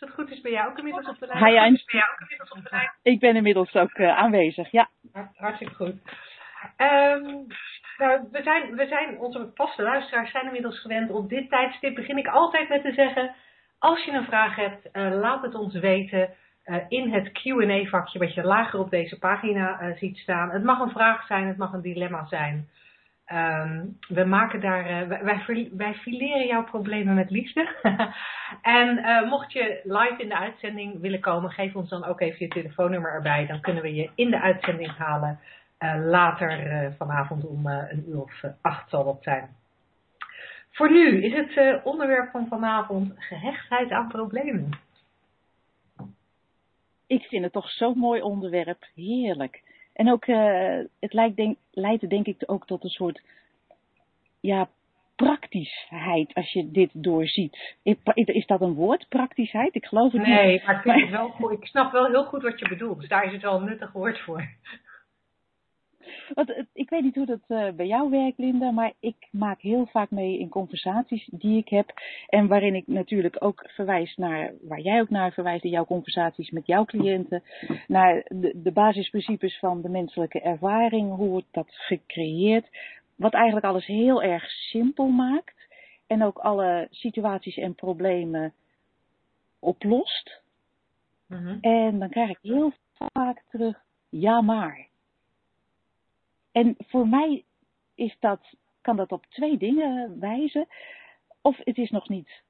Als het goed is, ben jij ook inmiddels op de lijn? Hi, Angela. Ik ben inmiddels ook uh, aanwezig, ja. Hartstikke goed. Um, nou, we zijn, we zijn, onze vaste luisteraars zijn inmiddels gewend. Op dit tijdstip begin ik altijd met te zeggen, als je een vraag hebt, uh, laat het ons weten uh, in het Q&A vakje wat je lager op deze pagina ziet staan. Het mag een vraag zijn, het mag een dilemma zijn. Um, we maken daar, uh, wij, fileren jouw problemen met liefde. en uh, mocht je live in de uitzending willen komen, geef ons dan ook even je telefoonnummer erbij. Dan kunnen we je in de uitzending halen. Uh, later vanavond om een uur of acht zal dat zijn. Voor nu is het onderwerp van vanavond gehechtheid aan problemen. Ik vind het toch zo'n mooi onderwerp. Heerlijk. En ook, uh, het lijkt denk, leidt denk ik ook tot een soort ja, praktischheid als je dit doorziet. Is dat een woord, praktischheid? Ik geloof het nee, niet. Nee, maar ik, vind het wel goed. ik snap wel heel goed wat je bedoelt. Dus daar is het wel een nuttig woord voor. Want, ik weet niet hoe dat uh, bij jou werkt, Linda, maar ik maak heel vaak mee in conversaties die ik heb. En waarin ik natuurlijk ook verwijs naar, waar jij ook naar verwijst in jouw conversaties met jouw cliënten. Naar de, de basisprincipes van de menselijke ervaring, hoe wordt dat gecreëerd. Wat eigenlijk alles heel erg simpel maakt. En ook alle situaties en problemen oplost. Mm -hmm. En dan krijg ik heel vaak terug, ja maar. En voor mij is dat, kan dat op twee dingen wijzen. Of het is nog niet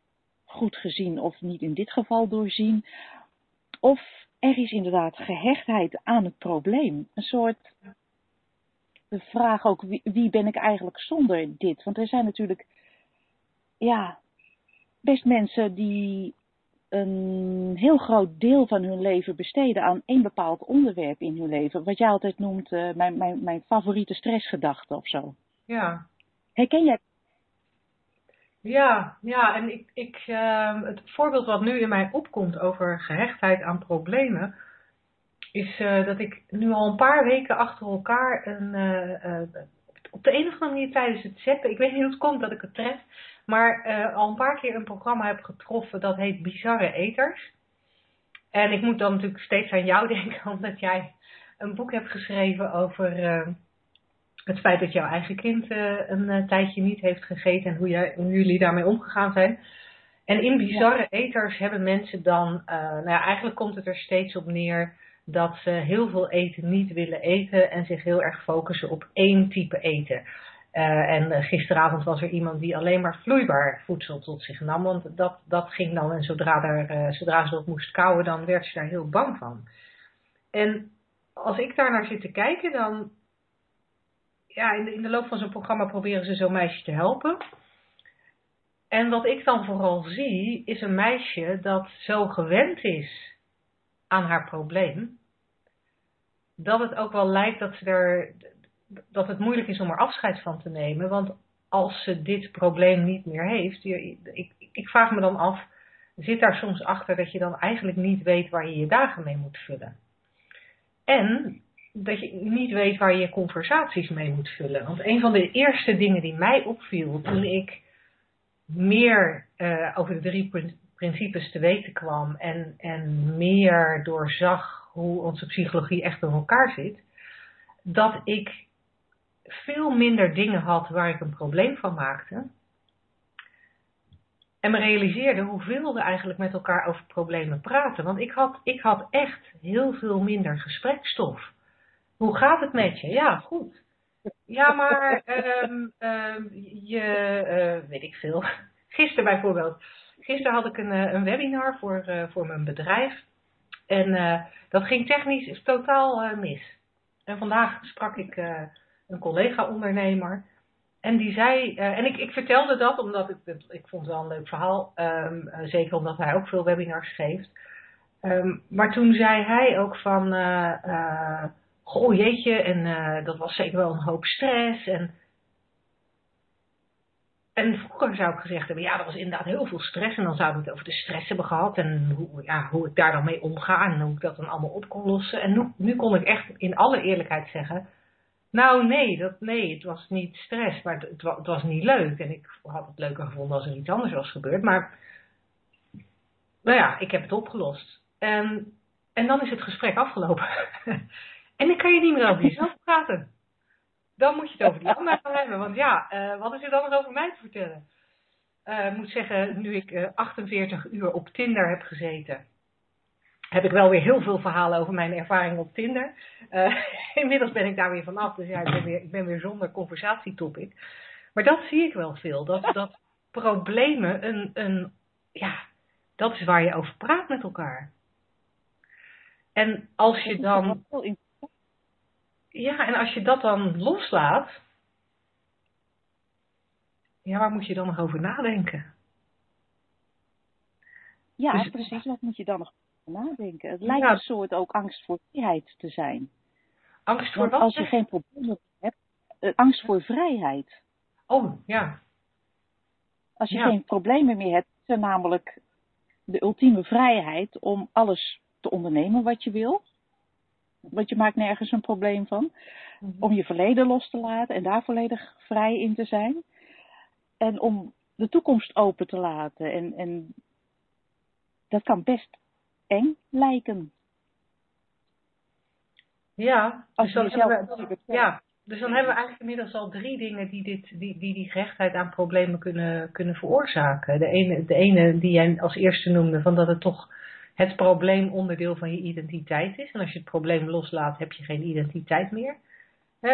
goed gezien of niet in dit geval doorzien. Of er is inderdaad gehechtheid aan het probleem. Een soort vraag ook, wie, wie ben ik eigenlijk zonder dit? Want er zijn natuurlijk, ja, best mensen die een heel groot deel van hun leven besteden aan één bepaald onderwerp in hun leven. Wat jij altijd noemt uh, mijn, mijn, mijn favoriete stressgedachte of zo. Ja. Herken jij? Ja, ja, en ik, ik, uh, het voorbeeld wat nu in mij opkomt over gehechtheid aan problemen, is uh, dat ik nu al een paar weken achter elkaar een, uh, op de een of andere manier tijdens het zeppen, ik weet niet hoe het komt dat ik het tref, maar uh, al een paar keer een programma heb getroffen dat heet Bizarre Eters. En ik moet dan natuurlijk steeds aan jou denken, omdat jij een boek hebt geschreven over uh, het feit dat jouw eigen kind uh, een tijdje niet heeft gegeten en hoe, jij, hoe jullie daarmee omgegaan zijn. En in Bizarre Eters hebben mensen dan, nou ja, eigenlijk komt het er steeds op neer dat ze heel veel eten niet willen eten en zich heel erg focussen op één type eten. Uh, en gisteravond was er iemand die alleen maar vloeibaar voedsel tot zich nam. Want dat, dat ging dan, en zodra, er, uh, zodra ze dat moest kouwen, dan werd ze daar heel bang van. En als ik daar naar zit te kijken, dan. Ja, in de, in de loop van zo'n programma proberen ze zo'n meisje te helpen. En wat ik dan vooral zie, is een meisje dat zo gewend is aan haar probleem, dat het ook wel lijkt dat, ze er, dat het moeilijk is om er afscheid van te nemen. Want als ze dit probleem niet meer heeft, ik, ik vraag me dan af, zit daar soms achter dat je dan eigenlijk niet weet waar je je dagen mee moet vullen? En dat je niet weet waar je je conversaties mee moet vullen. Want een van de eerste dingen die mij opviel toen ik meer uh, over de drie principes te weten kwam en, en meer doorzag hoe onze psychologie echt in elkaar zit, dat ik veel minder dingen had waar ik een probleem van maakte. En me realiseerde hoeveel we eigenlijk met elkaar over problemen praten. Want ik had, ik had echt heel veel minder gesprekstof. Hoe gaat het met je? Ja, goed. Ja, maar um, um, je, uh, weet ik veel. Gisteren bijvoorbeeld Gisteren had ik een, eh, een webinar voor, uh, voor mijn bedrijf. En dat ging technisch totaal mis. En vandaag sprak ik een collega-ondernemer. En die zei, en ik, ik vertelde dat omdat ik, ik vond het wel een leuk verhaal. Um, zeker omdat hij ook veel webinars geeft. Um, maar toen zei hij ook van, goh jeetje, en eh, dat was zeker wel een hoop stress. En, en vroeger zou ik gezegd hebben, ja, dat was inderdaad heel veel stress. En dan zouden we het over de stress hebben gehad en hoe, ja, hoe ik daar dan mee omga en hoe ik dat dan allemaal op kon lossen. En nu, nu kon ik echt in alle eerlijkheid zeggen, nou nee, dat, nee, het was niet stress, maar het, was niet leuk. En ik had het leuker gevonden als er iets anders was gebeurd. Maar nou ja, ik heb het opgelost. En, en dan is het gesprek afgelopen. en dan kan je niet meer over jezelf praten. Dan moet je het over die ander gaan hebben. Want ja, uh, wat is er dan nog over mij te vertellen? Uh, ik moet zeggen, nu ik uh, eh, 48 uur op Tinder heb gezeten, heb ik wel weer heel veel verhalen over mijn ervaring op Tinder. inmiddels ben ik daar weer vanaf, dus ja, ik ben weer, ik ben weer zonder conversatietopic. Maar dat zie ik wel veel, dat, dat problemen een, een, ja, dat is waar je over praat met elkaar. En als je dan. Ja, en als je dat dan loslaat. Ja, waar moet je dan nog over nadenken? Ja, dus, precies. Wat moet je dan nog nadenken? Het lijkt een soort ook angst voor vrijheid te zijn. Angst voor wat? Als je geen problemen hebt, eh, angst voor vrijheid. Oh, ja. Als je geen problemen meer hebt, is er namelijk de ultieme vrijheid om alles te ondernemen wat je wil. Want je maakt nergens een probleem van. Mhm. Om je verleden los te laten en daar volledig vrij in te zijn. En om de toekomst open te laten. En, en dat kan best eng lijken. Ja, als dus je jezelf ja, dus dan hebben we eigenlijk inmiddels al drie dingen die dit, die, die, die gehechtheid aan problemen kunnen, kunnen veroorzaken. De ene, de ene die jij als eerste noemde, van dat het toch het probleem onderdeel van je identiteit is. En als je het probleem loslaat, heb je geen identiteit meer.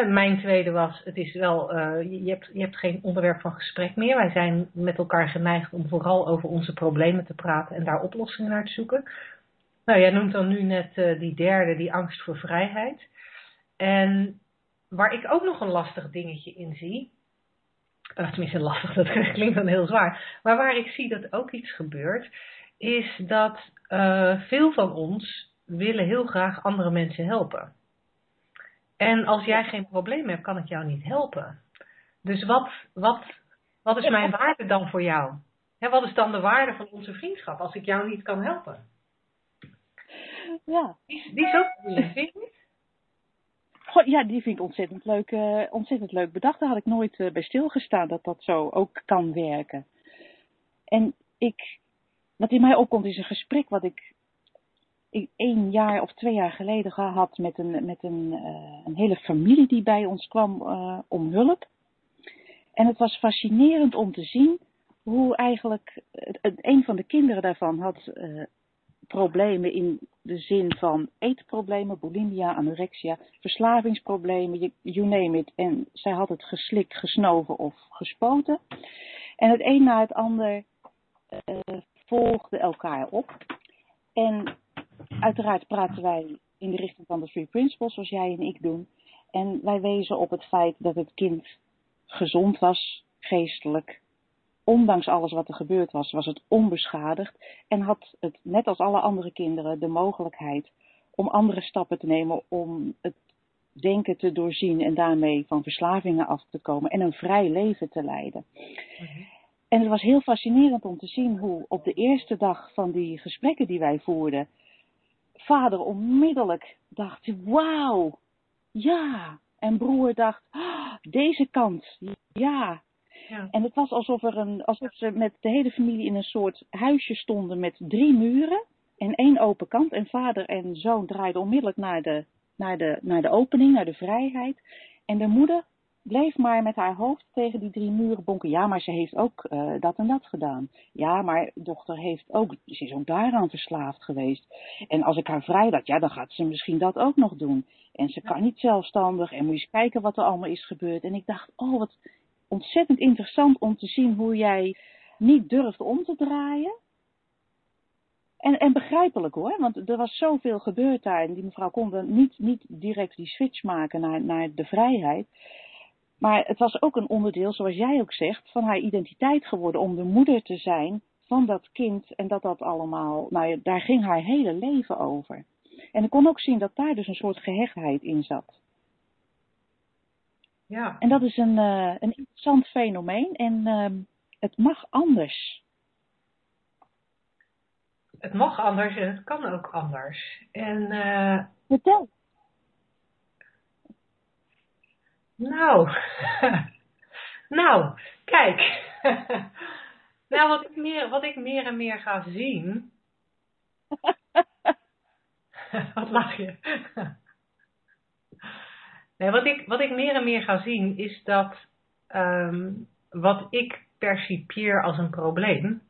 mijn tweede was, het is wel, uh, je, hebt, je hebt geen onderwerp van gesprek meer. Wij zijn met elkaar geneigd om vooral over onze problemen te praten en daar oplossingen naar te zoeken. Nou, jij noemt dan nu net uh, die derde, die angst voor vrijheid. En Waar ik ook nog een lastig dingetje in zie. Of tenminste lastig, dat klinkt dan heel zwaar. Maar waar ik zie dat ook iets gebeurt. Is dat uh, veel van ons willen heel graag andere mensen helpen. En als jij geen probleem hebt, kan ik jou niet helpen. Dus wat, wat, wat is mijn waarde dan voor jou? Hè, wat is dan de waarde van onze vriendschap als ik jou niet kan helpen? Ja. Die, die is ook vind je ja, die vind ik ontzettend leuk, uh, ontzettend leuk bedacht. Daar had ik nooit uh, bij stilgestaan dat dat zo ook kan werken. En ik, wat in mij opkomt is een gesprek wat ik, ik één jaar of twee jaar geleden gehad met een, met een, uh, een hele familie die bij ons kwam om hulp. En het was fascinerend om te zien hoe eigenlijk het, een van de kinderen daarvan had problemen in de zin van eetproblemen, bulimia, anorexia, verslavingsproblemen, you name it. En zij had het geslikt, gesnoven of gespoten. En het een na het ander uh, volgde elkaar op. En uiteraard praten wij in de richting van de Three Principles, zoals jij en ik doen. En wij wezen op het feit dat het kind gezond was, geestelijk, ondanks alles wat er gebeurd was, was het onbeschadigd en had het, net als alle andere kinderen, de mogelijkheid om andere stappen te nemen om het denken te doorzien en daarmee van verslavingen af te komen en een vrij leven te leiden. En het was heel fascinerend om te zien hoe op de eerste dag van die gesprekken die wij voerden, vader onmiddellijk dacht, wauw, ja. En broer dacht, ah, deze kant, ja. En het was alsof, er een, alsof ze met de hele familie in een soort huisje stonden met drie muren en één open kant. En vader en zoon draaiden onmiddellijk naar de, naar de, naar de opening, naar de vrijheid. En de moeder bleef maar met haar hoofd tegen die drie muren bonken. Ja, maar ze heeft ook uh, dat en dat gedaan. Ja, maar dochter heeft ook, ze is ook daaraan verslaafd geweest. En als ik haar vrij laat, ja, dan gaat ze misschien dat ook nog doen. En ze kan niet zelfstandig. En moet je eens kijken wat er allemaal is gebeurd. En ik dacht, oh, wat, ontzettend interessant om te zien hoe jij niet durft om te draaien. En, en begrijpelijk hoor, want er was zoveel gebeurd daar. En die mevrouw kon niet, niet direct die switch maken naar, naar de vrijheid. Maar het was ook een onderdeel, zoals jij ook zegt, van haar identiteit geworden. Om de moeder te zijn van dat kind. En dat dat allemaal, nou ja, daar ging haar hele leven over. En ik kon ook zien dat daar dus een soort gehechtheid in zat. Ja. En dat is een, uh, een interessant fenomeen en uh, het mag anders. Het mag anders en het kan ook anders. En, uh, Vertel. Nou, nou, kijk. nou, wat ik, meer, wat ik meer en meer ga zien. wat lach je? Nee, wat, ik, wat ik meer en meer ga zien is dat um, wat ik percipieer als een probleem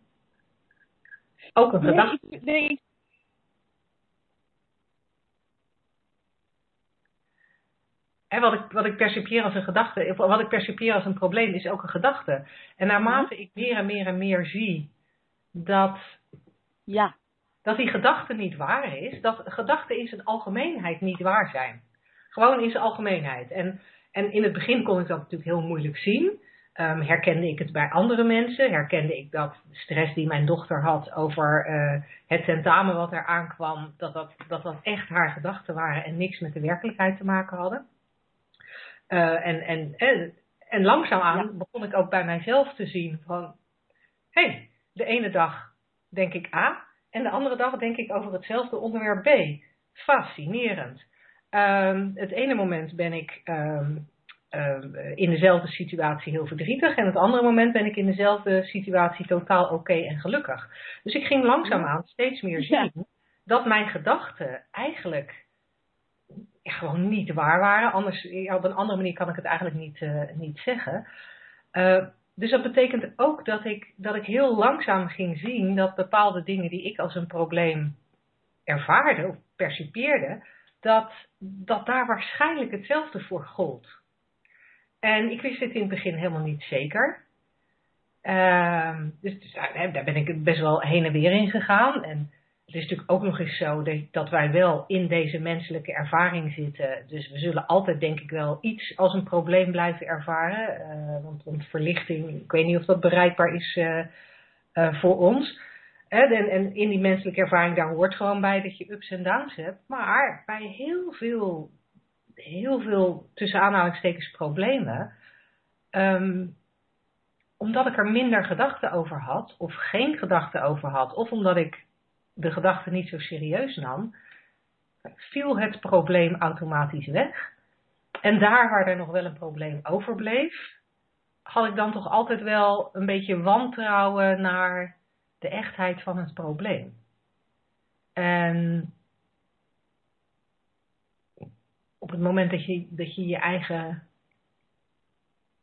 ook een gedachte nee, wat, ik, wat ik percipieer als een gedachte, wat ik percipieer als een probleem, is ook een gedachte. En naarmate ik meer en meer en meer zie dat, ja. dat die gedachte niet waar is, dat gedachten in zijn algemeenheid niet waar zijn. Gewoon in zijn algemeenheid. En, en in het begin kon ik dat natuurlijk heel moeilijk zien. Um, herkende ik het bij andere mensen? Herkende ik dat stress die mijn dochter had over uh, het tentamen wat er aankwam, dat dat, dat dat echt haar gedachten waren en niks met de werkelijkheid te maken hadden? Uh, en, en, en, en langzaamaan ja. begon ik ook bij mijzelf te zien van, hé, hey, de ene dag denk ik A en de andere dag denk ik over hetzelfde onderwerp B. Fascinerend. Um, het ene moment ben ik um, uh, in dezelfde situatie heel verdrietig en het andere moment ben ik in dezelfde situatie totaal oké okay en gelukkig. Dus ik ging langzaamaan steeds meer zien ja. dat mijn gedachten eigenlijk ja, gewoon niet waar waren. Anders, ja, op een andere manier kan ik het eigenlijk niet, uh, niet zeggen. Uh, dus dat betekent ook dat ik, dat ik heel langzaam ging zien dat bepaalde dingen die ik als een probleem ervaarde of percipieerde, dat, dat daar waarschijnlijk hetzelfde voor gold. En ik wist dit in het begin helemaal niet zeker. Uh, dus, dus daar ben ik best wel heen en weer in gegaan. En het is natuurlijk ook nog eens zo dat wij wel in deze menselijke ervaring zitten. Dus we zullen altijd denk ik wel iets als een probleem blijven ervaren. Uh, want, want, verlichting, ik weet niet of dat bereikbaar is uh, uh, voor ons. En, in die menselijke ervaring, daar hoort gewoon bij dat je ups en downs hebt. Maar bij heel veel, heel veel tussen aanhalingstekens problemen. Um, omdat ik er minder gedachten over had, of geen gedachten over had, of omdat ik de gedachte niet zo serieus nam, viel het probleem automatisch weg. En daar waar er nog wel een probleem overbleef, had ik dan toch altijd wel een beetje wantrouwen naar de echtheid van het probleem. En op het moment dat je dat je, je eigen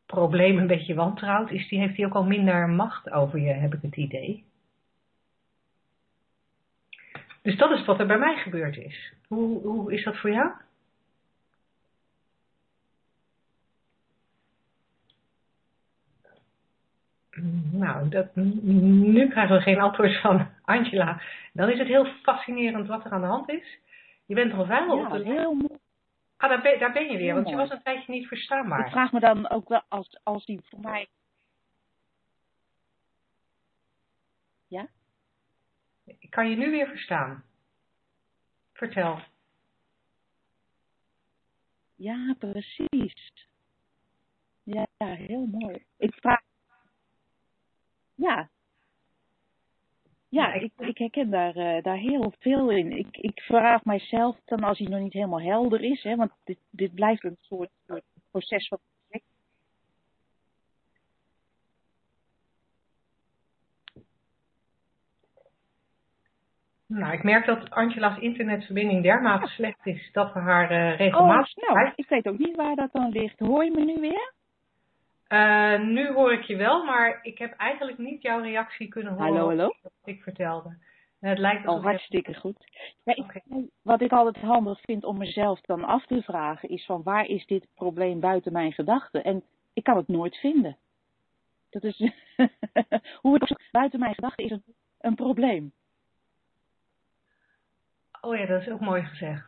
probleem een beetje wantrouwt, is die, heeft hij ook al minder macht over je, heb ik het idee. Dus dat is wat er bij mij gebeurd is. Hoe, hoe is dat voor jou? Nou, dat, nu krijgen we geen antwoord van Angela. Dan is het heel fascinerend wat er aan de hand is. Je bent al wel ja, op de heel mooi. Ah, daar ben, daar ben je weer, want je was een tijdje niet verstaanbaar. Ik vraag me dan ook wel als, als die voor mij. Ja? Ik kan je nu weer verstaan. Vertel. Ja, precies. Ja, heel mooi. Ik vraag. Ja. Ja, ik- ik, herken daar, eh, daar heel veel in. Ik, ik vraag mijzelf dan als hij nog niet helemaal helder is, hè, want dit, dit blijft een soort, soort proces van Nou, ik merk dat Angela's internetverbinding dermate slecht is dat we haar eh, Oh, regelmatig nou, ik weet ook niet waar dat dan ligt. Hoor je me nu weer? Eh, nu hoor ik je wel, maar ik heb eigenlijk niet jouw reactie kunnen horen Hallo, hallo? wat ik vertelde. En het lijkt Oh, alsof je- hartstikke goed. Ja, ik, Oké. Wat ik altijd handig vind om mezelf dan af te vragen is van waar is dit probleem buiten mijn gedachten? En ik kan het nooit vinden. Dat is hoe het ook buiten mijn gedachten is een, een probleem. Oh ja, dat is ook mooi gezegd.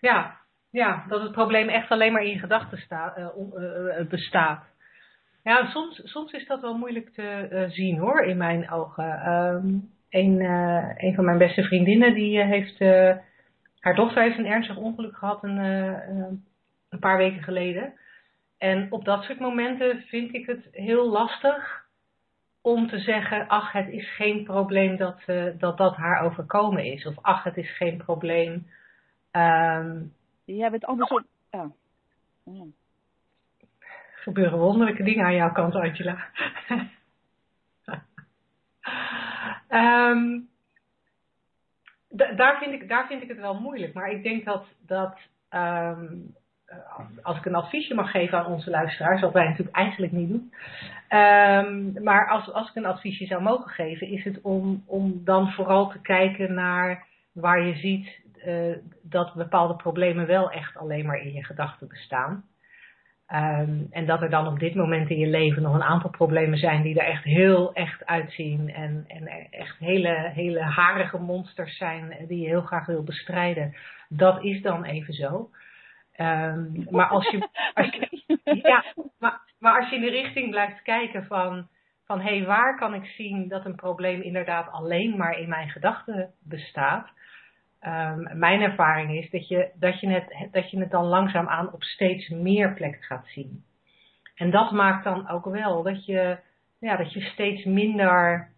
Ja, ja dat het probleem echt alleen maar in gedachten eh, eh, eh, bestaat. Ja, soms, soms is dat wel moeilijk te zien hoor, in mijn ogen. Ehm, een, van mijn beste vriendinnen die heeft, haar dochter heeft een ernstig ongeluk gehad een, een paar weken geleden. En op dat soort momenten vind ik het heel lastig om te zeggen, ach, het is geen probleem dat dat, dat haar overkomen is. Of ach, het is geen probleem. Um, Jij bent andersom. Ja. Gebeuren wonderlijke dingen aan jouw kant, Angela. um, daar, vind ik, daar vind ik het wel moeilijk. Maar ik denk dat, dat um, als ik een adviesje mag geven aan onze luisteraars, wat wij natuurlijk eigenlijk niet doen. Um, maar als, als ik een adviesje zou mogen geven, is het om, om dan vooral te kijken naar waar je ziet uh, dat bepaalde problemen wel echt alleen maar in je gedachten bestaan. Um, en dat er dan op dit moment in je leven nog een aantal problemen zijn die er echt heel echt uitzien. En, en echt hele, hele harige monsters zijn die je heel graag wil bestrijden. Dat is dan even zo. Um, maar als je, als je, ja, maar, maar als je in de richting blijft kijken van, van hé, hey, waar kan ik zien dat een probleem inderdaad alleen maar in mijn gedachten bestaat? Um, mijn ervaring is dat je, dat, je het, dat je het dan langzaamaan op steeds meer plekken gaat zien. En dat maakt dan ook wel dat je, ja, dat je steeds minder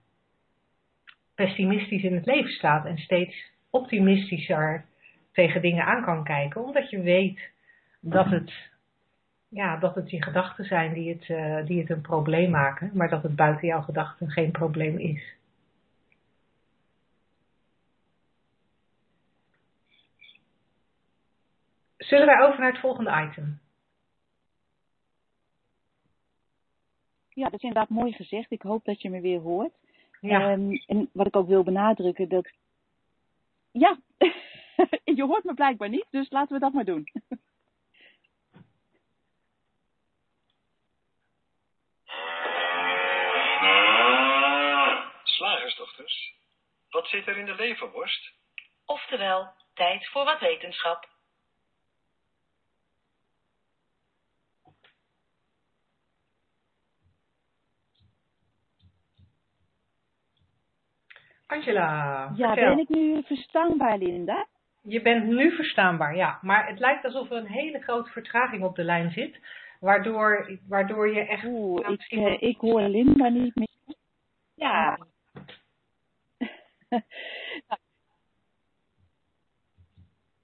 pessimistisch in het leven staat en steeds optimistischer tegen dingen aan kan kijken, omdat je weet dat het, ja, dat het je gedachten zijn die het, uh, die het een probleem maken, maar dat het buiten jouw gedachten geen probleem is. Zullen wij over naar het volgende item? Ja, dat is inderdaad mooi gezegd. Ik hoop dat je me weer hoort. Ja. Um, en wat ik ook wil benadrukken, dat. Ja, je hoort me blijkbaar niet, dus laten we dat maar doen. Slagersdochters, wat zit er in de leverworst? Oftewel, tijd voor wat wetenschap. Angela. Ja, ben ik nu verstaanbaar, Linda? Je bent nu verstaanbaar, ja. Maar het lijkt alsof er een hele grote vertraging op de lijn zit. Waardoor, waardoor je echt... Oeh, ik, uh, ik hoor Linda niet meer. Ja.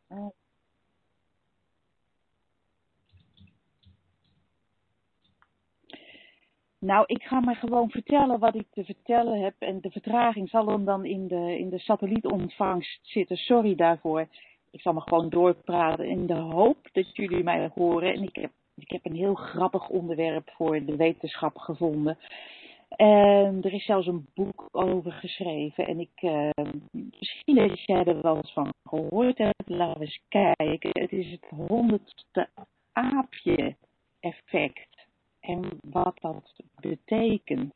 oh. Nou, ik ga maar gewoon vertellen wat ik te vertellen heb. En de vertraging zal hem dan in de, in de satellietontvangst zitten. Sorry daarvoor. Ik zal maar gewoon doorpraten in de hoop dat jullie mij horen. En ik heb, ik heb een heel grappig onderwerp voor de wetenschap gevonden. En er is zelfs een boek over geschreven. En ik, uh, misschien dat jij er wel eens van gehoord hebt. Laten we eens kijken. Het is het honderdste aapje effect en wat dat betekent.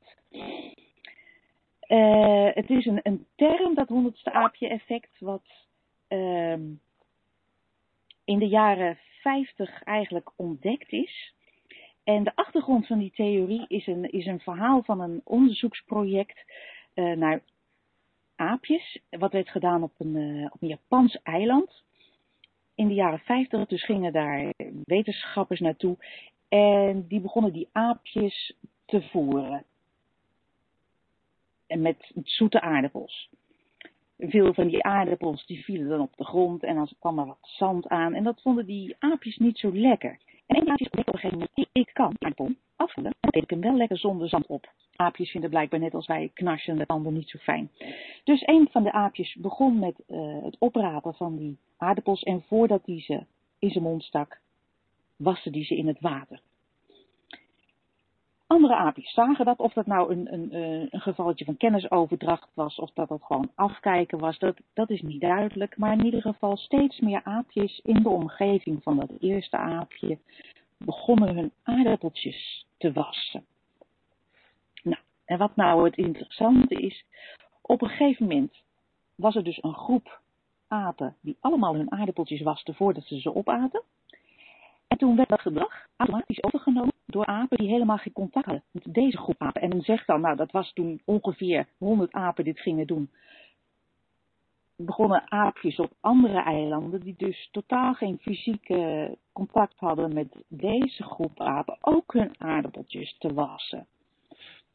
Uh, het is een, een, term, dat honderdste aapje effect, wat uh, in de jaren 50 eigenlijk ontdekt is. En de achtergrond van die theorie is een, is een verhaal van een onderzoeksproject uh, naar aapjes. Wat werd gedaan op een, uh, op een Japans eiland. In de jaren 50 dus gingen daar wetenschappers naartoe en die begonnen die aapjes te voeren. En met zoete aardappels. Veel van die aardappels die vielen dan op de grond en dan kwam er wat zand aan. En dat vonden die aapjes niet zo lekker. En een aapje op een gegeven moment, ik, kan aardappel afvullen, dan eet ik hem wel lekker zonder zand op. Aapjes vinden blijkbaar net als wij knarsende tanden niet zo fijn. Dus een van de aapjes begon met uh, het oprapen van die aardappels en voordat hij ze in zijn mond stak, wassen die ze in het water. Andere aapjes zagen dat, of dat nou een, een, eh, een gevalletje van kennisoverdracht was, of dat dat gewoon afkijken was, dat, dat is niet duidelijk. Maar in ieder geval steeds meer aapjes in de omgeving van dat eerste aapje begonnen hun aardappeltjes te wassen. Nou, en wat nou het interessante is, op een gegeven moment was er dus een groep apen die allemaal hun aardappeltjes wasten voordat ze ze opaten. En toen werd dat gedrag automatisch overgenomen door apen die helemaal geen contact hadden met deze groep apen. En men zegt dan, nou dat was toen ongeveer 100 apen dit gingen doen. Begonnen aapjes op andere eilanden, die dus totaal geen fysieke contact hadden met deze groep apen, ook hun aardappeltjes te wassen.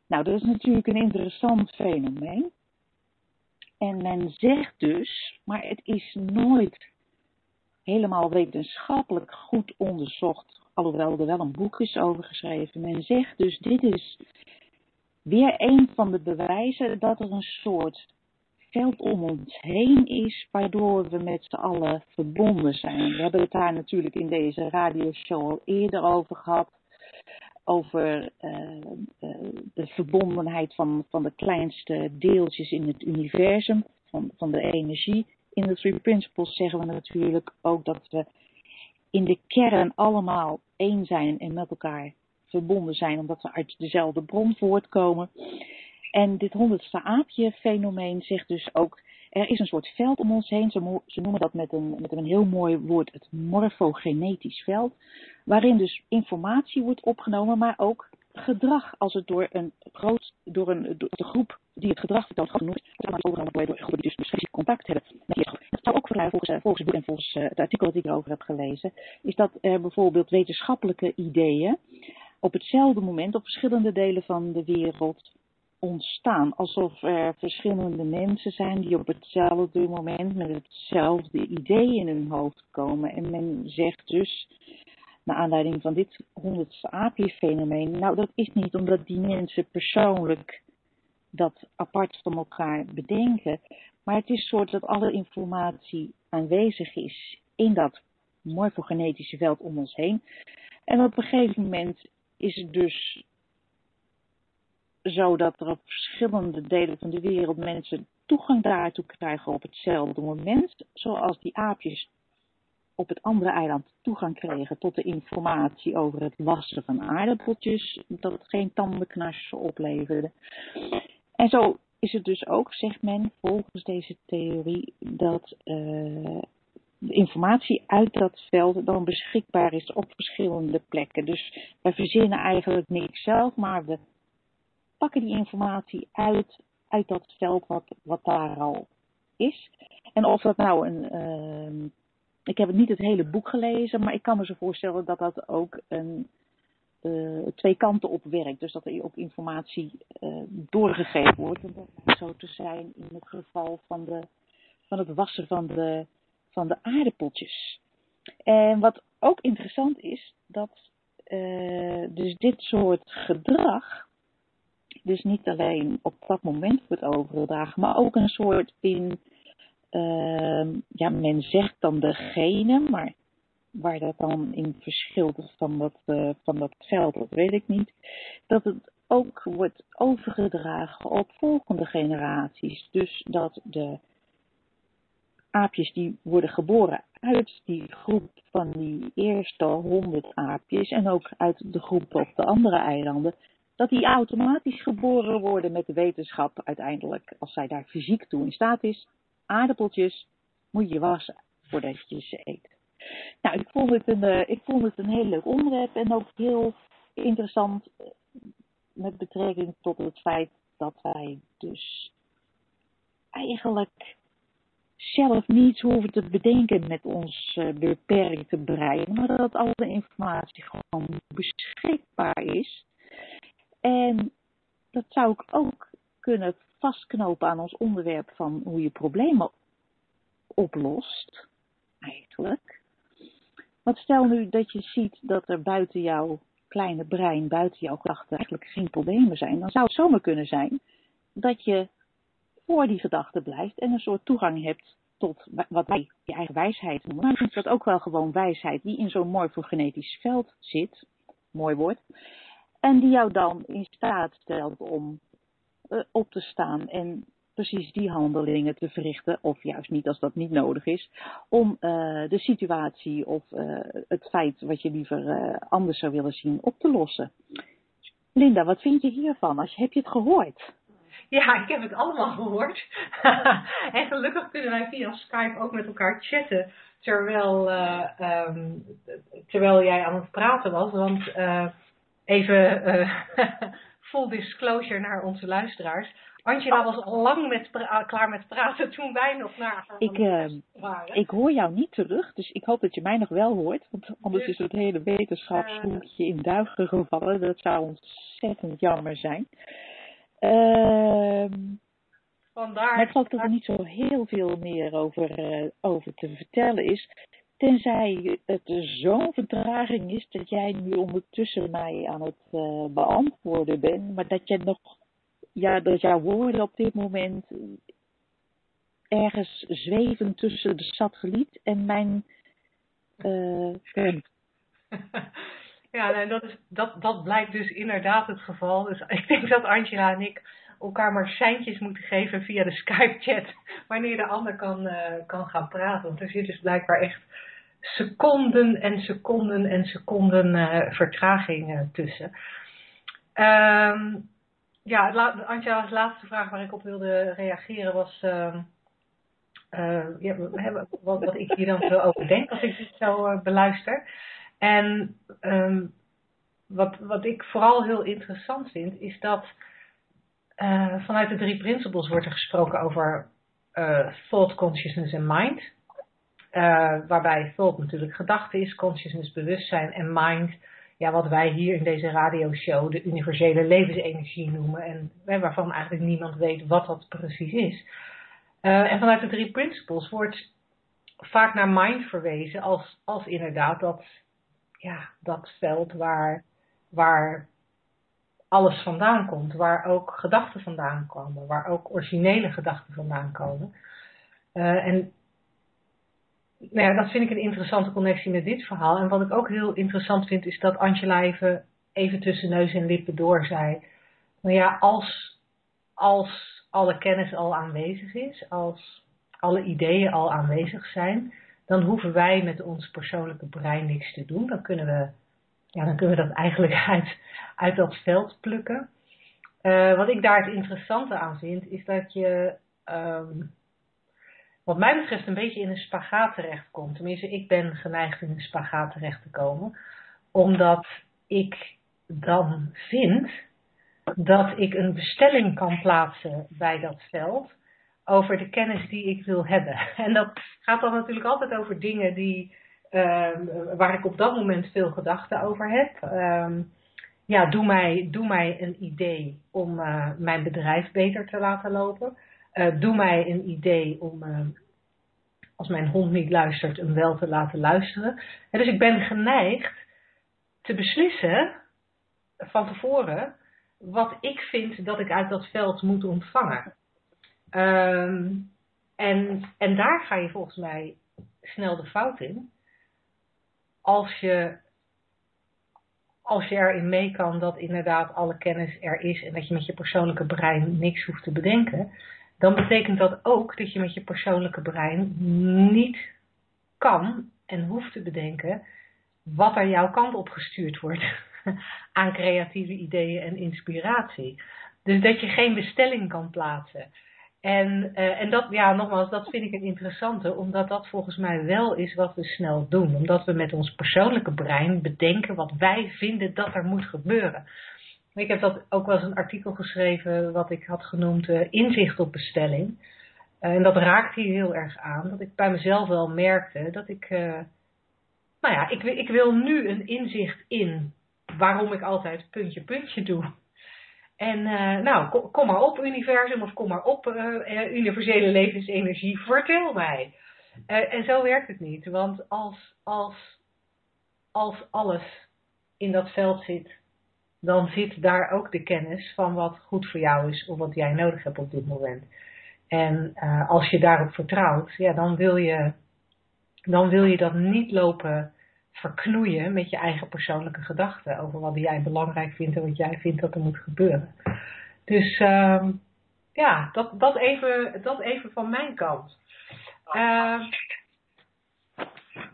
Nou, dat is natuurlijk een interessant fenomeen. En men zegt dus, maar het is nooit helemaal wetenschappelijk goed onderzocht, alhoewel er wel een boek is over geschreven. Men zegt dus, dit is weer een van de bewijzen dat er een soort veld om ons heen is, waardoor we met z'n allen verbonden zijn. We hebben het daar natuurlijk in deze radioshow al eerder over gehad. Over uh, uh, de verbondenheid van, van de kleinste deeltjes in het universum, van, van de energie in de Three Principles zeggen we natuurlijk ook dat we in de kern allemaal één zijn en met elkaar verbonden zijn, omdat we uit dezelfde bron voortkomen. En dit honderdste aapje fenomeen zegt dus ook, er is een soort veld om ons heen, ze noemen dat met een, met een heel mooi woord het morfogenetisch veld, waarin dus informatie wordt opgenomen, maar ook gedrag, als het door een groot, door een door de groep die het gedrag vertoont, genoemd, wordt overgenomen door groepen die dus misschien contact hebben. Dat zou ook verklaren volgens, uh, volgens volgens uh, het artikel dat ik erover heb gelezen, is dat er bijvoorbeeld wetenschappelijke ideeën op hetzelfde moment op verschillende delen van de wereld ontstaan. Alsof er verschillende mensen zijn die op hetzelfde moment met hetzelfde idee in hun hoofd komen. En men zegt dus, naar aanleiding van dit honderdste aapje-fenomeen, nou dat is niet omdat die mensen persoonlijk dat apart van elkaar bedenken, maar het is soort dat alle informatie aanwezig is in dat morfogenetische veld om ons heen. En op een gegeven moment is het dus zo dat er op verschillende delen van de wereld mensen toegang daartoe krijgen op hetzelfde moment, zoals die aapjes op het andere eiland toegang kregen tot de informatie over het wassen van aardappeltjes, dat het geen tandenknars opleverde. En zo is het dus ook, zegt men, volgens deze theorie, dat uh, de informatie uit dat veld dan beschikbaar is op verschillende plekken. Dus wij verzinnen eigenlijk niks zelf, maar we pakken die informatie uit, uit dat veld wat, wat daar al is. En of dat nou een, uh, ik heb niet het hele boek gelezen, maar ik kan me zo voorstellen dat dat ook een, uh, twee kanten op werkt. Dus dat er ook informatie uh, doorgegeven wordt. En dat zo te zijn in het geval van, de, van het wassen van de, van de aardappeltjes. En wat ook interessant is, dat uh, dus dit soort gedrag dus niet alleen op dat moment wordt overgedragen, maar ook een soort in uh, ja, men zegt dan degene, maar waar dat dan in verschilt van dat, uh, van dat veld, dat weet ik niet. Dat het ook wordt overgedragen op volgende generaties. Dus dat de aapjes die worden geboren uit die groep van die eerste honderd aapjes en ook uit de groep op de andere eilanden, dat die automatisch geboren worden met de wetenschap uiteindelijk, als zij daar fysiek toe in staat is, aardappeltjes moet je wassen voordat je ze eet. Nou, ik vond het een, uh, ik vond het een heel leuk onderwerp en ook heel interessant eh, met betrekking tot het feit dat wij dus eigenlijk zelf niets hoeven te bedenken met ons uh, beperkte brein, maar dat alle informatie gewoon beschikbaar is. En dat zou ik ook kunnen vastknopen aan ons onderwerp van hoe je problemen oplost, eigenlijk. Want stel nu dat je ziet dat er buiten jouw kleine brein, buiten jouw gedachten eigenlijk geen problemen zijn, dan zou het zomaar kunnen zijn dat je voor die gedachten blijft en een soort toegang hebt tot wat wij je eigen wijsheid noemen. Maar ik vind dat ook wel gewoon wijsheid die in zo'n morfogenetisch veld zit, mooi woord, en die jou dan in staat stelt om op te staan en precies die handelingen te verrichten, of juist niet als dat niet nodig is, om uh, de situatie of uh, het feit wat je liever anders zou willen zien op te lossen. Linda, wat vind je hiervan? Als, heb je het gehoord? Ja, ik heb het allemaal gehoord. en gelukkig kunnen wij via Skype ook met elkaar chatten terwijl, um, terwijl jij aan het praten was. Want even full disclosure naar onze luisteraars. Angela was al lang met klaar met praten toen wij nog naar ik, waren. Ik hoor jou niet terug, dus ik hoop dat je mij nog wel hoort. Want anders is het hele wetenschapshoekje in duigen gevallen. Dat zou ontzettend jammer zijn. Ehm Vandaar. Maar ik geloof dat er niet zo heel veel meer over, uh, over te vertellen is. Tenzij het zo'n vertraging is dat jij nu ondertussen mij aan het uh, beantwoorden bent. Maar dat je nog, ja, dat jouw woorden op dit moment ergens zweven tussen de satelliet en mijn uh, stem. Ja, en dat, is, dat, dat blijkt dus inderdaad het geval. Dus ik denk dat Angela en ik elkaar maar seintjes moeten geven via de Skype-chat wanneer de ander kan, uh, kan gaan praten. Want er zit dus blijkbaar echt seconden en seconden en seconden uh, vertraging uh, tussen. Um, ja, Antja's laatste vraag waar ik op wilde reageren was uh, ja, wat, wat ik hier dan zo over denk als ik dit zo beluister. En um, wat, wat ik vooral heel interessant vind, is dat vanuit de drie principles wordt er gesproken over thought, consciousness en mind. Uh, waarbij thought natuurlijk gedachte is, consciousness bewustzijn en mind, ja, wat wij hier in deze radioshow de universele levensenergie noemen. En waarvan eigenlijk niemand weet wat dat precies is. en vanuit de drie principles wordt vaak naar mind verwezen als, als inderdaad dat, ja, dat veld waar, waar alles vandaan komt. Waar ook gedachten vandaan komen. Waar ook originele gedachten vandaan komen. Uh, en nou ja, dat vind ik een interessante connectie met dit verhaal. En wat ik ook heel interessant vind is dat Angela even, even tussen neus en lippen door zei. Nou ja, als, als alle kennis al aanwezig is, als alle ideeën al aanwezig zijn, dan hoeven wij met ons persoonlijke brein niks te doen. Dan kunnen we ja, dan kunnen we dat eigenlijk uit, uit dat veld plukken. Uh, wat ik daar het interessante aan vind, is dat je, um, wat mij betreft, een beetje in een spagaat terechtkomt. Tenminste, ik ben geneigd in een spagaat terecht te komen, omdat ik dan vind dat ik een bestelling kan plaatsen bij dat veld over de kennis die ik wil hebben. En dat gaat dan natuurlijk altijd over dingen die Ehm, waar ik op dat moment veel gedachten over heb. Ehm, ja, doe mij, doe mij een idee om uh, mijn bedrijf beter te laten lopen. Uh, doe mij een idee om, uh, als mijn hond niet luistert, hem wel te laten luisteren. En dus ik ben geneigd te beslissen van tevoren wat ik vind dat ik uit dat veld moet ontvangen. Um, en, en daar ga je volgens mij snel de fout in als je, als je erin mee kan dat inderdaad alle kennis er is en dat je met je persoonlijke brein niks hoeft te bedenken, dan betekent dat ook dat je met je persoonlijke brein niet kan en hoeft te bedenken wat er jouw kant op gestuurd wordt aan creatieve ideeën en inspiratie. Dus dat je geen bestelling kan plaatsen. En, uh, en dat, ja, nogmaals, dat vind ik een interessante, omdat dat volgens mij wel is wat we snel doen. Omdat we met ons persoonlijke brein bedenken wat wij vinden dat er moet gebeuren. Ik heb dat ook wel eens een artikel geschreven, wat ik had genoemd uh, Inzicht op bestelling. Uh, en dat raakte hier heel erg aan, dat ik bij mezelf wel merkte dat ik, nou ja, ik, ik wil nu een inzicht in waarom ik altijd puntje puntje doe. En nou, kom, maar op universum of kom maar op universele levensenergie, vertel mij. En zo werkt het niet, want als, als, als alles in dat veld zit, dan zit daar ook de kennis van wat goed voor jou is of wat jij nodig hebt op dit moment. En als je daarop vertrouwt, ja, dan wil je, dan wil je dat niet lopen verknoeien met je eigen persoonlijke gedachten over wat jij belangrijk vindt en wat jij vindt dat er moet gebeuren. Dus uh, ja, dat, dat, even, dat even van mijn kant. Uh,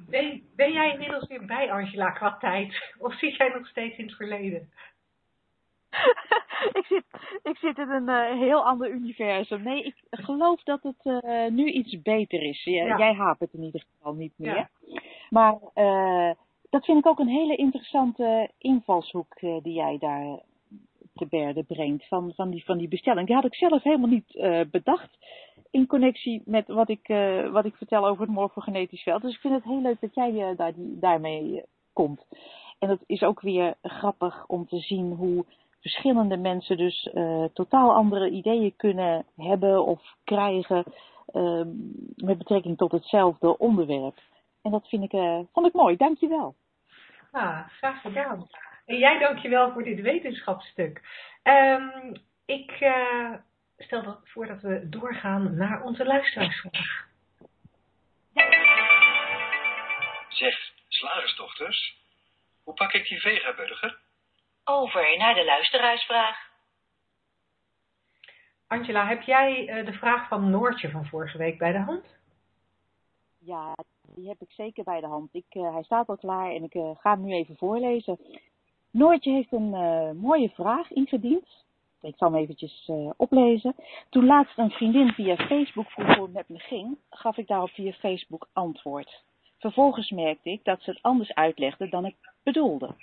ben, ben jij inmiddels weer bij Angela qua tijd? Of zit jij nog steeds in het verleden? ik, zit, ik zit in een uh, heel ander universum. Nee, ik geloof dat het uh, nu iets beter is. J ja. Jij hapert in ieder geval niet meer. Ja. Maar uh, dat vind ik ook een hele interessante invalshoek die jij daar te berde brengt. Van, van, die, van die bestelling. Die had ik zelf helemaal niet bedacht. In connectie met wat ik, wat ik vertel over het morfogenetisch veld. Dus ik vind het heel leuk dat jij daar, die, daarmee komt. En het is ook weer grappig om te zien hoe verschillende mensen dus uh, totaal andere ideeën kunnen hebben of krijgen uh, met betrekking tot hetzelfde onderwerp. En dat vind ik, uh, vond ik mooi. Dankjewel. Ah, graag gedaan. En jij dankjewel voor dit wetenschapsstuk. Um, ik uh, stel dat voor dat we doorgaan naar onze luisteraarsvraag. Zeg, slagersdochters, hoe pak ik die vegaburger? Over naar de luisteraarsvraag. Angela, heb jij uh, de vraag van Noortje van vorige week bij de hand? Ja, die heb ik zeker bij de hand. Ik, uh, hij staat al klaar en ik uh, ga hem nu even voorlezen. Noortje heeft een mooie vraag ingediend. Ik zal hem eventjes oplezen. Toen laatst een vriendin via Facebook vroeg hoe het met me ging, gaf ik daarop via Facebook antwoord. Vervolgens merkte ik dat ze het anders uitlegde dan ik bedoelde.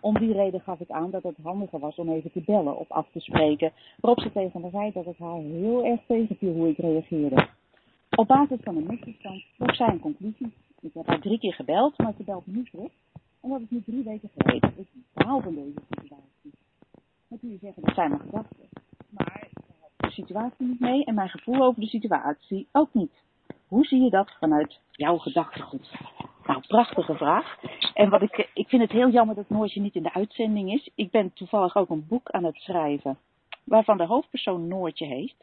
Om die reden gaf ik aan dat het handiger was om even te bellen of af te spreken, waarop ze tegen me zei dat het haar heel erg tegenviel hoe ik reageerde. Op basis van een misverstand trok zij een conclusie. Ik heb haar drie keer gebeld, maar ze belt niet terug. En dat is nu drie weken geleden. Ik behaal van deze situatie. Dan kun je zeggen, dat zijn mijn gedachten. Maar ik heb de situatie niet mee en mijn gevoel over de situatie ook niet. Hoe zie je dat vanuit jouw gedachtegoed? Nou, prachtige vraag. En wat ik, ik vind het heel jammer dat Noortje niet in de uitzending is. Ik ben toevallig ook een boek aan het schrijven, waarvan de hoofdpersoon Noortje heet.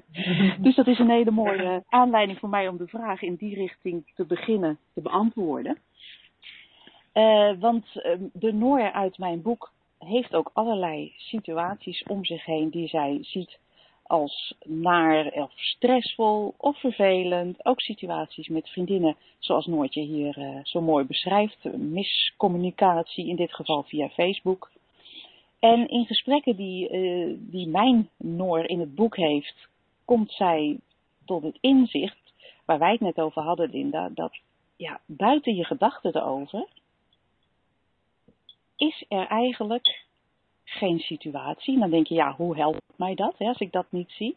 dus dat is een hele mooie aanleiding voor mij om de vraag in die richting te beginnen te beantwoorden. Uh, want uh, de Noor uit mijn boek heeft ook allerlei situaties om zich heen die zij ziet als naar of stressvol of vervelend. Ook situaties met vriendinnen, zoals Noortje hier uh, zo mooi beschrijft. Miscommunicatie, in dit geval via Facebook. En in gesprekken die, uh, die mijn Noor in het boek heeft, komt zij tot het inzicht, waar wij het net over hadden, Linda, dat ja, buiten je gedachten erover, is er eigenlijk geen situatie. Dan denk je, ja, hoe helpt mij dat hè, als ik dat niet zie?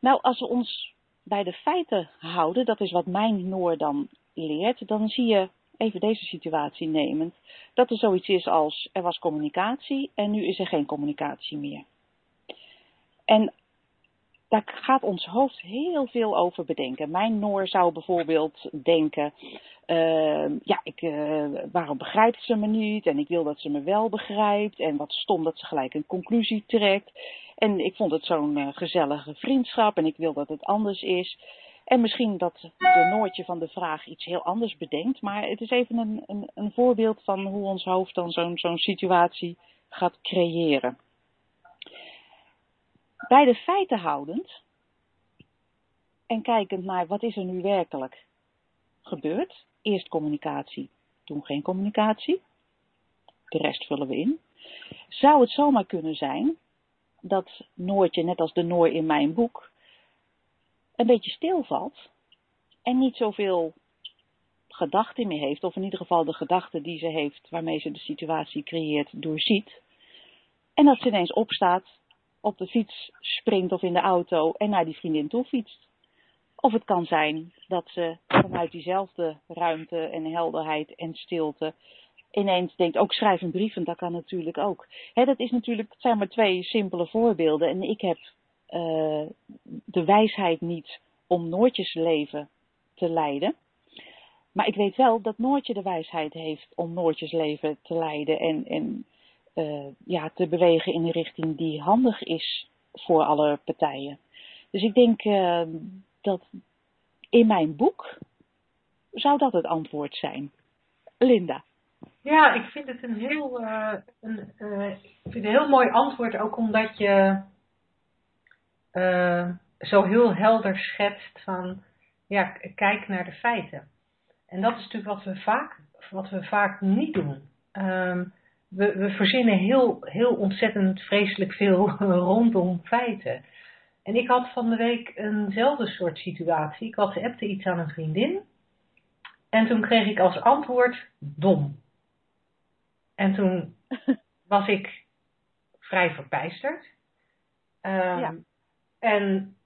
Nou, als we ons bij de feiten houden, dat is wat mijn Noor dan leert, dan zie je, even deze situatie nemend, dat er zoiets is als er was communicatie en nu is er geen communicatie meer. En daar gaat ons hoofd heel veel over bedenken. Mijn Noor zou bijvoorbeeld denken, uh, ja, ik, uh, waarom begrijpt ze me niet? En ik wil dat ze me wel begrijpt. En wat stom dat ze gelijk een conclusie trekt. En ik vond het zo'n uh, gezellige vriendschap en ik wil dat het anders is. En misschien dat de Noortje van de vraag iets heel anders bedenkt. Maar het is even een, een, een voorbeeld van hoe ons hoofd dan zo'n zo'n situatie gaat creëren bij de feiten houdend en kijkend naar wat is er nu werkelijk gebeurd. Eerst communicatie, toen geen communicatie. De rest vullen we in. Zou het zomaar kunnen zijn dat Noortje, net als de Noor in mijn boek, een beetje stilvalt en niet zoveel gedachten meer heeft, of in ieder geval de gedachten die ze heeft waarmee ze de situatie creëert, doorziet. En dat ze ineens opstaat op de fiets springt of in de auto en naar die vriendin toe fietst. Of het kan zijn dat ze vanuit diezelfde ruimte en helderheid en stilte ineens denkt, ook schrijf een brief, en dat kan natuurlijk ook. Dat is natuurlijk, het zijn maar twee simpele voorbeelden. En ik heb uh, de wijsheid niet om Noortjes leven te leiden. Maar ik weet wel dat Noortje de wijsheid heeft om Noortjes leven te leiden. En, en uh, ja, te bewegen in een richting die handig is voor alle partijen. Dus ik denk uh, dat in mijn boek zou dat het antwoord zijn. Linda. Ja, ik vind het een heel, uh, een, vind een heel mooi antwoord, ook omdat je zo heel helder schetst van, ja, kijk naar de feiten. En dat is natuurlijk wat we vaak, wat we vaak niet doen. Um, we, we verzinnen heel, heel ontzettend vreselijk veel rondom feiten. En ik had van de week eenzelfde soort situatie. Ik WhatsAppte iets aan een vriendin. En toen kreeg ik als antwoord dom. En toen was ik vrij verbijsterd. Um, ja. En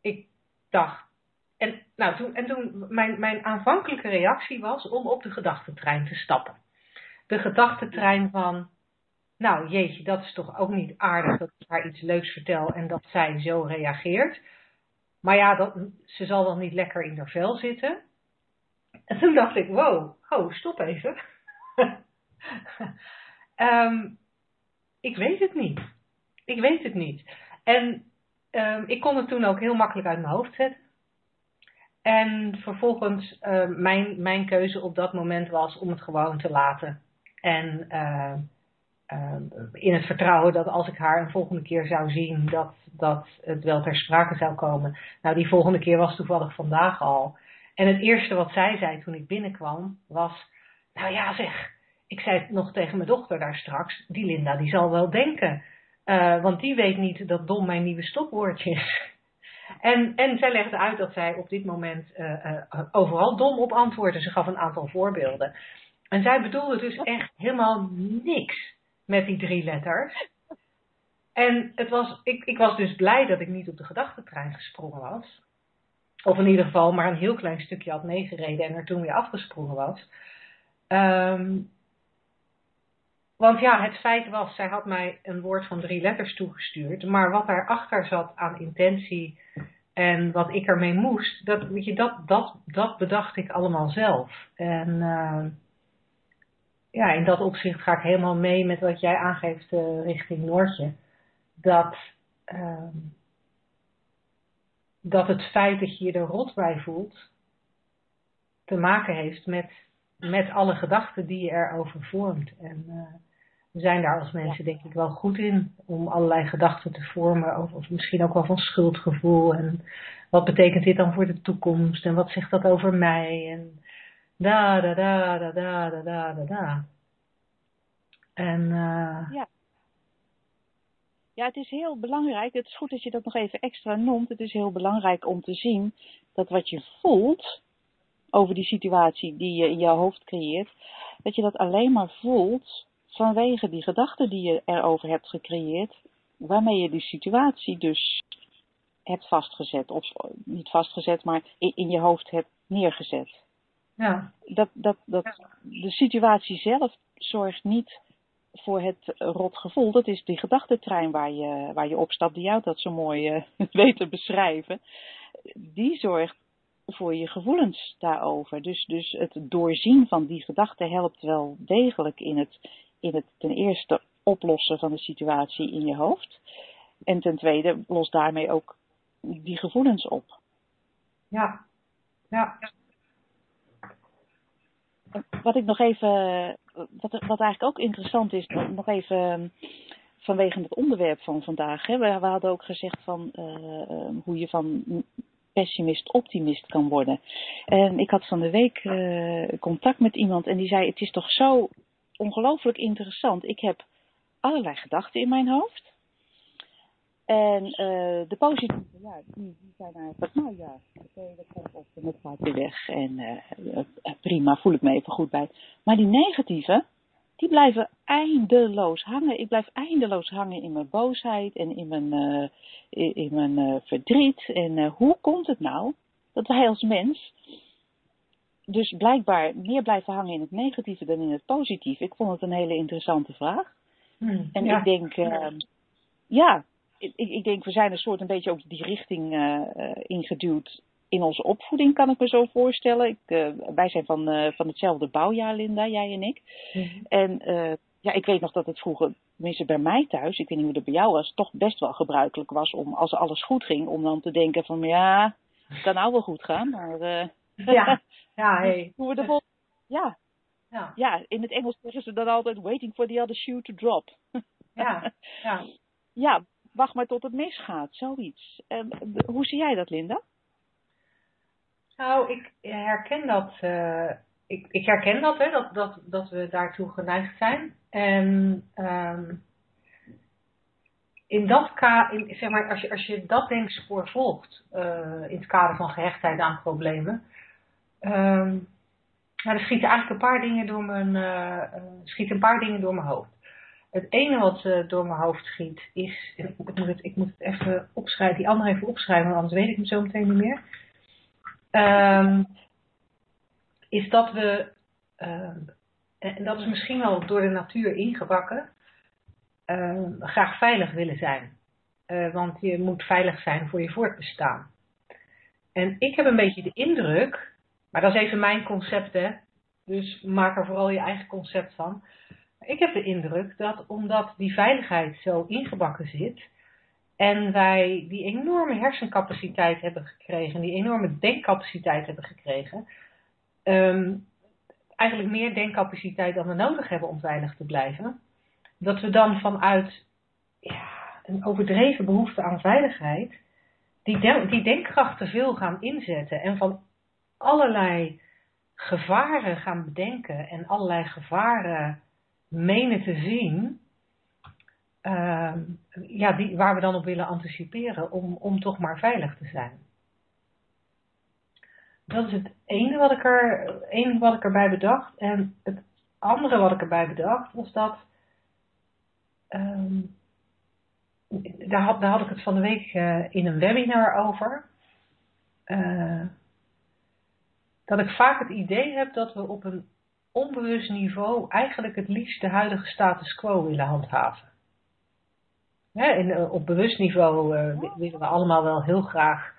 ik dacht. En, nou, toen, en toen mijn, mijn aanvankelijke reactie was om op de gedachtentrein te stappen. De gedachtentrein van. Nou, jeetje, dat is toch ook niet aardig dat ik haar iets leuks vertel en dat zij zo reageert. Maar ja, dat, ze zal wel niet lekker in haar vel zitten. En toen dacht ik, wow, oh, stop even. um, ik weet het niet. Ik weet het niet. En um, ik kon het toen ook heel makkelijk uit mijn hoofd zetten. En vervolgens, uh, mijn, mijn keuze op dat moment was om het gewoon te laten. En uh, uh, in het vertrouwen dat als ik haar een volgende keer zou zien, dat, dat het wel ter sprake zou komen. Nou, die volgende keer was toevallig vandaag al. En het eerste wat zij zei toen ik binnenkwam was, nou ja zeg, ik zei het nog tegen mijn dochter daar straks, die Linda die zal wel denken, uh, want die weet niet dat dom mijn nieuwe stopwoordje is. En, en zij legde uit dat zij op dit moment overal dom op antwoordde. Ze gaf een aantal voorbeelden. En zij bedoelde dus echt helemaal niks met die drie letters. En het was, ik, ik was dus blij dat ik niet op de gedachtentrein gesprongen was. Of in ieder geval maar een heel klein stukje had meegereden en er toen weer afgesprongen was. Um, want ja, het feit was, zij had mij een woord van drie letters toegestuurd. Maar wat daarachter zat aan intentie en wat ik ermee moest, dat, weet je, dat, dat, dat bedacht ik allemaal zelf. En uh, ja, in dat opzicht ga ik helemaal mee met wat jij aangeeft uh, richting Noortje. Dat, uh, dat het feit dat je je er rot bij voelt, te maken heeft met, met alle gedachten die je erover vormt. En uh, we zijn daar als mensen denk ik wel goed in om allerlei gedachten te vormen. Of, of misschien ook wel van schuldgevoel. En wat betekent dit dan voor de toekomst? En wat zegt dat over mij? En da da da da da da da da. En uh, ja. Ja, het is heel belangrijk. Het is goed dat je dat nog even extra noemt. Het is heel belangrijk om te zien dat wat je voelt over die situatie die je in jouw hoofd creëert, dat je dat alleen maar voelt vanwege die gedachten die je erover hebt gecreëerd, waarmee je die situatie dus hebt vastgezet. Of niet vastgezet, maar in, je hoofd hebt neergezet. Ja. Dat, dat, dat, de situatie zelf zorgt niet voor het rot gevoel. Dat is die gedachtentrein waar je, waar je opstapt, die jou dat zo mooi uh, weet te beschrijven. Die zorgt voor je gevoelens daarover. Dus, dus het doorzien van die gedachten helpt wel degelijk in het, in het ten eerste oplossen van de situatie in je hoofd. En ten tweede los daarmee ook die gevoelens op. Ja, ja. Wat ik nog even, wat, wat eigenlijk ook interessant is, nog even vanwege het onderwerp van vandaag. Hè. We, hadden ook gezegd van uh, hoe je van pessimist optimist kan worden. En ik had van de week uh, contact met iemand en die zei: Het is toch zo ongelooflijk interessant. Ik heb allerlei gedachten in mijn hoofd. En uh, de positieve, ja, die, die zijn eigenlijk, nou ja, oké, dat komt op en dat gaat weer weg. En uh, prima, voel ik me even goed bij. Maar die negatieve, die blijven eindeloos hangen. Ik blijf eindeloos hangen in mijn boosheid en in mijn, uh, in, in, mijn verdriet. En hoe komt het nou dat wij als mens dus blijkbaar meer blijven hangen in het negatieve dan in het positieve. Ik vond het een hele interessante vraag. Hmm, en ja. ik denk, ja, ik, ik, denk we zijn een soort een beetje ook die richting uh, ingeduwd in onze opvoeding, kan ik me zo voorstellen. Ik, uh, wij zijn van, van hetzelfde bouwjaar, Linda, jij en ik. Hmm. En ja, ik weet nog dat het vroeger, tenminste bij mij thuis, ik weet niet hoe dat bij jou was, toch best wel gebruikelijk was om, als alles goed ging, om dan te denken van, ja, het kan nou wel goed gaan, maar... ja, ja, hey. Hoe we de ja. Ja. ja, in het Engels zeggen ze dan altijd waiting for the other shoe to drop. Ja, ja. ja, wacht maar tot het misgaat, zoiets. Uh, hoe zie jij dat, Linda? Nou, ik herken dat uh, ik, ik herken dat, hè, dat, dat, dat we daartoe geneigd zijn. En ehm, in dat in, zeg maar, als je, als je dat denkspoor volgt, uh, in het kader van gehechtheid aan problemen, er schieten eigenlijk een paar dingen door mijn, uh, schieten een paar dingen door mijn hoofd. Het ene wat uh, door mijn hoofd schiet is, ik moet, het, ik moet het even opschrijven, die andere even opschrijven, want anders weet ik hem zo meteen niet meer. Um, is dat we, uh, en dat is misschien wel door de natuur ingebakken, uh, graag veilig willen zijn. Uh, want je moet veilig zijn voor je voortbestaan. En ik heb een beetje de indruk, maar dat is even mijn concept hè, dus maak er vooral je eigen concept van. Ik heb de indruk dat omdat die veiligheid zo ingebakken zit, en wij die enorme hersencapaciteit hebben gekregen, die enorme denkcapaciteit hebben gekregen, um, eigenlijk meer denkcapaciteit dan we nodig hebben om veilig te blijven, dat we dan vanuit ja, een overdreven behoefte aan veiligheid die, die denkkracht veel gaan inzetten en van allerlei gevaren gaan bedenken en allerlei gevaren menen te zien, uh, ja, die, waar we dan op willen anticiperen om, om toch maar veilig te zijn. Dat is het ene wat ik, er, ene wat ik erbij bedacht. En het andere wat ik erbij bedacht was dat. Um, daar, had, daar had ik het van de week uh, in een webinar over. Uh, dat ik vaak het idee heb dat we op een onbewust niveau eigenlijk het liefst de huidige status quo willen handhaven. en eh, op bewust niveau uh, willen we allemaal wel heel graag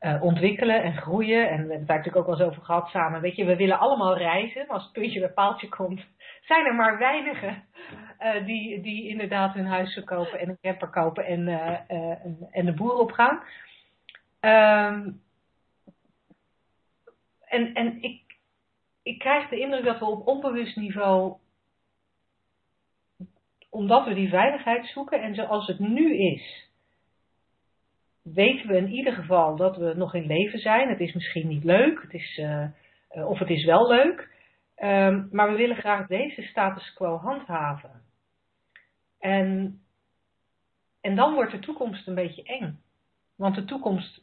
uh, ontwikkelen en groeien. En we hebben het daar natuurlijk ook wel eens over gehad samen. Weet je, we willen allemaal reizen. Maar als het puntje bij paaltje komt, zijn er maar weinigen uh, die, die inderdaad hun huis verkopen en een camper kopen en, en, en, de boer opgaan. Um, en en ik, ik krijg de indruk dat we op onbewust niveau, omdat we die veiligheid zoeken en zoals het nu is, weten we in ieder geval dat we nog in leven zijn. Het is misschien niet leuk, het is, uh, of het is wel leuk, um, maar we willen graag deze status quo handhaven. En, en dan wordt de toekomst een beetje eng. Want de toekomst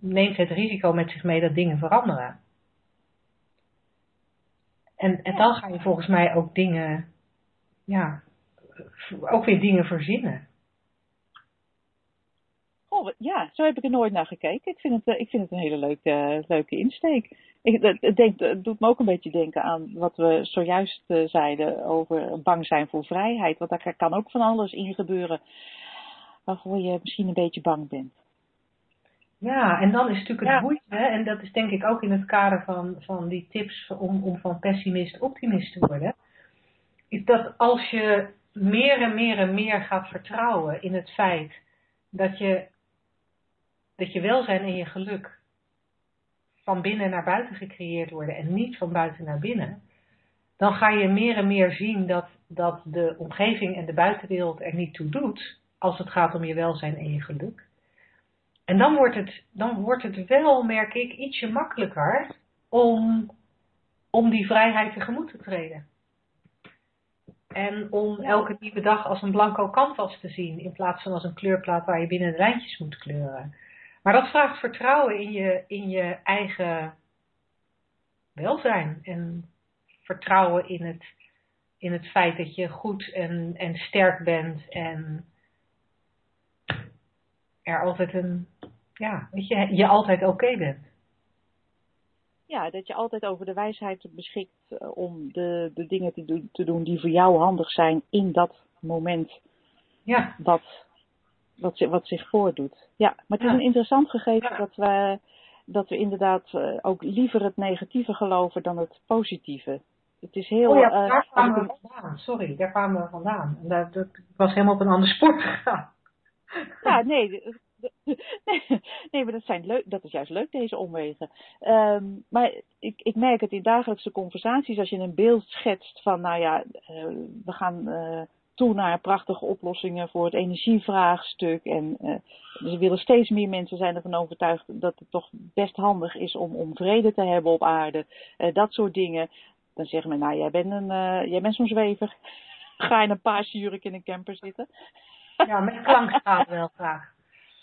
neemt het risico met zich mee dat dingen veranderen. En, en dan ga je volgens mij ook dingen, ja, ook weer dingen verzinnen. Oh, ja, zo heb ik er nooit naar gekeken. Ik vind het, eh, ik vind het een hele leuke, leuke insteek. Ik, het, denk, het doet me ook een beetje denken aan wat we zojuist uh, zeiden over bang zijn voor vrijheid. Want daar kan ook van alles in gebeuren waarvoor je misschien een beetje bang bent. Ja, en dan is natuurlijk het boeiende, en dat is denk ik ook in het kader van, van die tips om, om van pessimist optimist te worden, is dat als je meer en meer en meer gaat vertrouwen in het feit dat je, dat je welzijn en je geluk van binnen naar buiten gecreëerd worden en niet van buiten naar binnen, dan ga je meer en meer zien dat, dat de omgeving en de buitenwereld er niet toe doet als het gaat om je welzijn en je geluk. En dan wordt het, dan wordt het wel, merk ik, ietsje makkelijker om, om die vrijheid tegemoet te treden. En om elke nieuwe dag als een blanco canvas te zien, in plaats van als een kleurplaat waar je binnen de lijntjes moet kleuren. Maar dat vraagt vertrouwen in je, in je eigen welzijn. En vertrouwen in het, in het feit dat je goed en, en sterk bent en er altijd een, ja, weet je, je altijd oké bent. Ja, dat je altijd over de wijsheid beschikt eh, om de, de dingen te doen, te doen die voor jou handig zijn in dat moment ja. wat, wat, wat zich voordoet. Ja, maar het is een interessant gegeven dat, we, dat we inderdaad eh, ook liever het negatieve geloven dan het positieve. Het is heel. Oh ja, daar uh, kwamen we vandaan. Sorry, daar kwamen we vandaan. Dat, dat was helemaal op een ander sport gegaan. Ja, nee, nee, maar dat, zijn leuk, dat is juist leuk, deze omwegen. Um, maar ik, ik merk het in dagelijkse conversaties, als je een beeld schetst van, nou ja, uh, we gaan uh, toe naar prachtige oplossingen voor het energievraagstuk. En uh, er willen steeds meer mensen zijn ervan overtuigd dat het toch best handig is om, om vrede te hebben op aarde. Dat soort dingen. Dan zeggen we, nou, jij bent, een, jij bent zo'n zwever. Ga in een paarse jurk in een camper zitten. Ja, met klankschalen wel graag.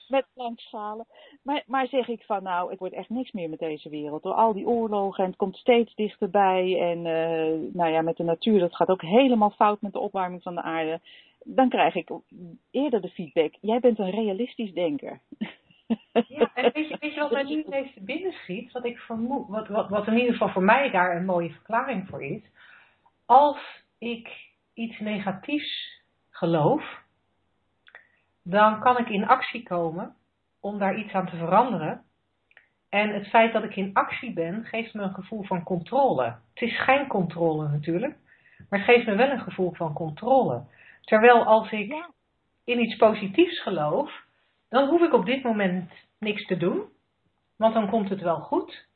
Met klankschalen. Maar, maar zeg ik van, nou, het wordt echt niks meer met deze wereld. Door al die oorlogen en het komt steeds dichterbij. En uh, nou ja, met de natuur, dat gaat ook helemaal fout met de opwarming van de aarde. Dan krijg ik eerder de feedback, jij bent een realistisch denker. Ja, en weet je, weet je wat mij nu ineens binnenschiet? Wat, ik vermoed, wat, wat, wat in ieder geval voor mij daar een mooie verklaring voor is. Als ik iets negatiefs geloof, dan kan ik in actie komen om daar iets aan te veranderen. En het feit dat ik in actie ben, geeft me een gevoel van controle. Het is geen controle natuurlijk, maar het geeft me wel een gevoel van controle. Terwijl als ik in iets positiefs geloof, dan hoef ik op dit moment niks te doen, want dan komt het wel goed.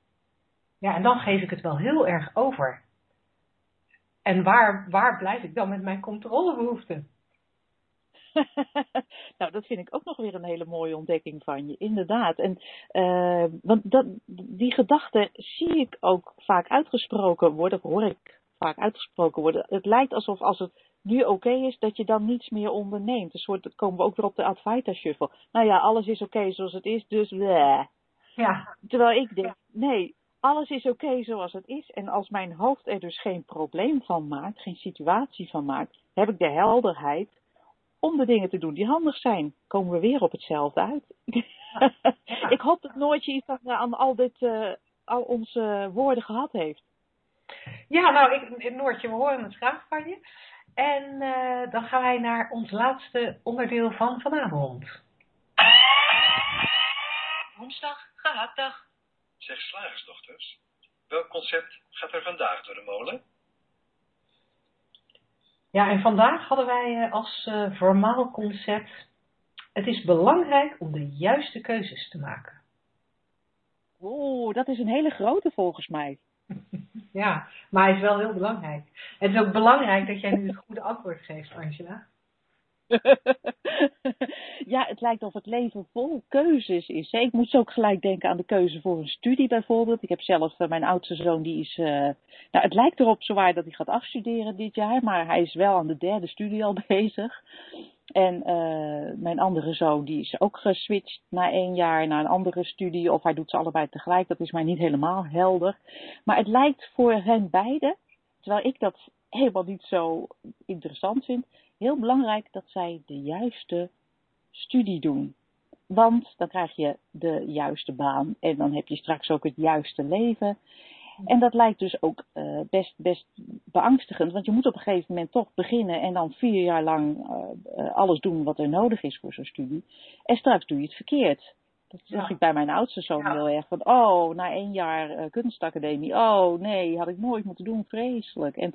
Ja, en dan geef ik het wel heel erg over. En waar, waar blijf ik dan met mijn controlebehoeften? nou, dat vind ik ook nog weer een hele mooie ontdekking van je, inderdaad. En, uh, want dat, die gedachten zie ik ook vaak uitgesproken worden, hoor ik vaak uitgesproken worden. Het lijkt alsof als het nu oké okay is, dat je dan niets meer onderneemt. Een soort, dan komen we ook weer op de Advaita shuffle. Nou ja, alles is oké okay zoals het is, dus bleh. Ja. Terwijl ik denk, nee, alles is oké okay zoals het is. En als mijn hoofd er dus geen probleem van maakt, geen situatie van maakt, heb ik de helderheid om de dingen te doen die handig zijn. Komen we weer op hetzelfde uit. Ja. ik hoop dat Noortje iets aan al, dit, uh, al onze woorden gehad heeft. Ja, nou, ik, Noortje, we horen het graag van je. En uh, dan gaan wij naar ons laatste onderdeel van vanavond. Woensdag, gehaktdag. Zeg slagersdochters, welk concept gaat er vandaag door de molen? Ja, en vandaag hadden wij als uh, formaal concept, het is belangrijk om de juiste keuzes te maken. Oeh, dat is een hele grote volgens mij. ja, maar hij is wel heel belangrijk. Het is ook belangrijk dat jij nu het goede antwoord geeft, Angela. ja, het lijkt of het leven vol keuzes is. Ik moet ook gelijk denken aan de keuze voor een studie bijvoorbeeld. Ik heb zelf, uh, mijn oudste zoon, die is, uh, nou het lijkt erop zowaar dat hij gaat afstuderen dit jaar, maar hij is wel aan de derde studie al bezig. En uh, mijn andere zoon, die is ook geswitcht na één jaar naar een andere studie, of hij doet ze allebei tegelijk, dat is mij niet helemaal helder. Maar het lijkt voor hen beiden, terwijl ik dat helemaal niet zo interessant vind, heel belangrijk dat zij de juiste studie doen. Want dan krijg je de juiste baan en dan heb je straks ook het juiste leven. En dat lijkt dus ook uh, best, best beangstigend, want je moet op een gegeven moment toch beginnen en dan vier jaar lang uh, alles doen wat er nodig is voor zo'n studie. En straks doe je het verkeerd. Dat zag ik bij mijn oudste zoon heel erg. Van, oh, na één jaar uh, kunstacademie. Oh, nee, had ik nooit moeten doen. Vreselijk. En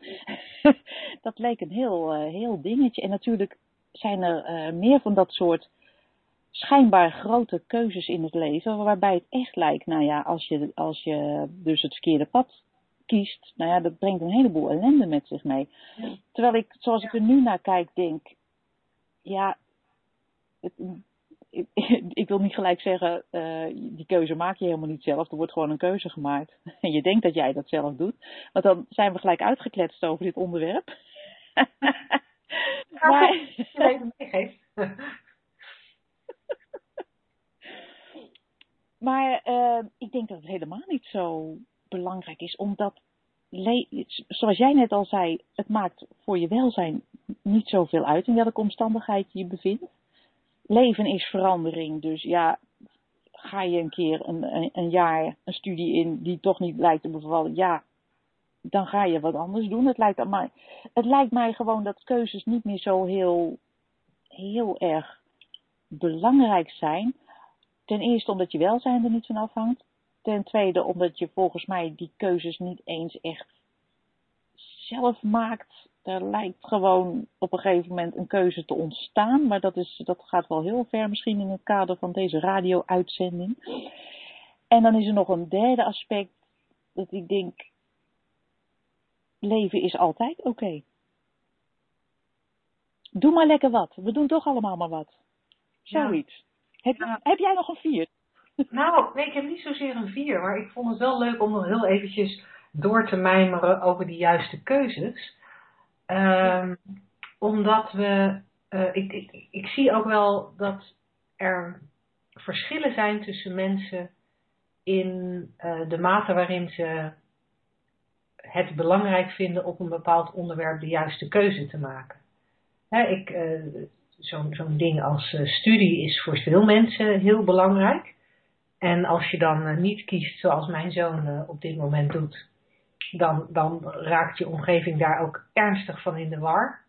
dat leek een heel, uh, heel dingetje. En natuurlijk zijn er uh, meer van dat soort schijnbaar grote keuzes in het leven. Waarbij het echt lijkt, nou ja, als je, als je dus het verkeerde pad kiest. Nou ja, dat brengt een heleboel ellende met zich mee. Ja. Terwijl ik, zoals ik er nu naar kijk, denk. Ja, het, ik, ik, wil niet gelijk zeggen, uh, die keuze maak je helemaal niet zelf. Er wordt gewoon een keuze gemaakt. En je denkt dat jij dat zelf doet. Want dan zijn we gelijk uitgekletst over dit onderwerp. maar... even meegeeft. maar uh, ik denk dat het helemaal niet zo belangrijk is. Omdat, zoals jij net al zei, het maakt voor je welzijn niet zoveel uit in welke omstandigheid je je bevindt leven is verandering. Dus ja, ga je een keer een, een, een, jaar een studie in die toch niet lijkt te bevallen, ja, dan ga je wat anders doen. Het lijkt, mij, het lijkt mij gewoon dat keuzes niet meer zo heel, heel erg belangrijk zijn. Ten eerste omdat je welzijn er niet van afhangt. Ten tweede omdat je volgens mij die keuzes niet eens echt zelf maakt er lijkt gewoon op een gegeven moment een keuze te ontstaan. Maar dat, is, dat gaat wel heel ver misschien in het kader van deze radio-uitzending. En dan is er nog een derde aspect dat ik denk, leven is altijd oké. Okay. Doe maar lekker wat. We doen toch allemaal maar wat. Zoiets. Heb, Ja. heb jij nog een vier? Nou, nee, ik heb niet zozeer een vier, maar ik vond het wel leuk om nog heel eventjes door te mijmeren over die juiste keuzes. Ehm, omdat we, eh, ik, ik, ik zie ook wel dat er verschillen zijn tussen mensen in eh, de mate waarin ze het belangrijk vinden op een bepaald onderwerp de juiste keuze te maken. Ik, eh, zo'n, zo'n ding als studie is voor veel mensen heel belangrijk. En als je dan niet kiest zoals mijn zoon op dit moment doet, dan, dan raakt je omgeving daar ook ernstig van in de war.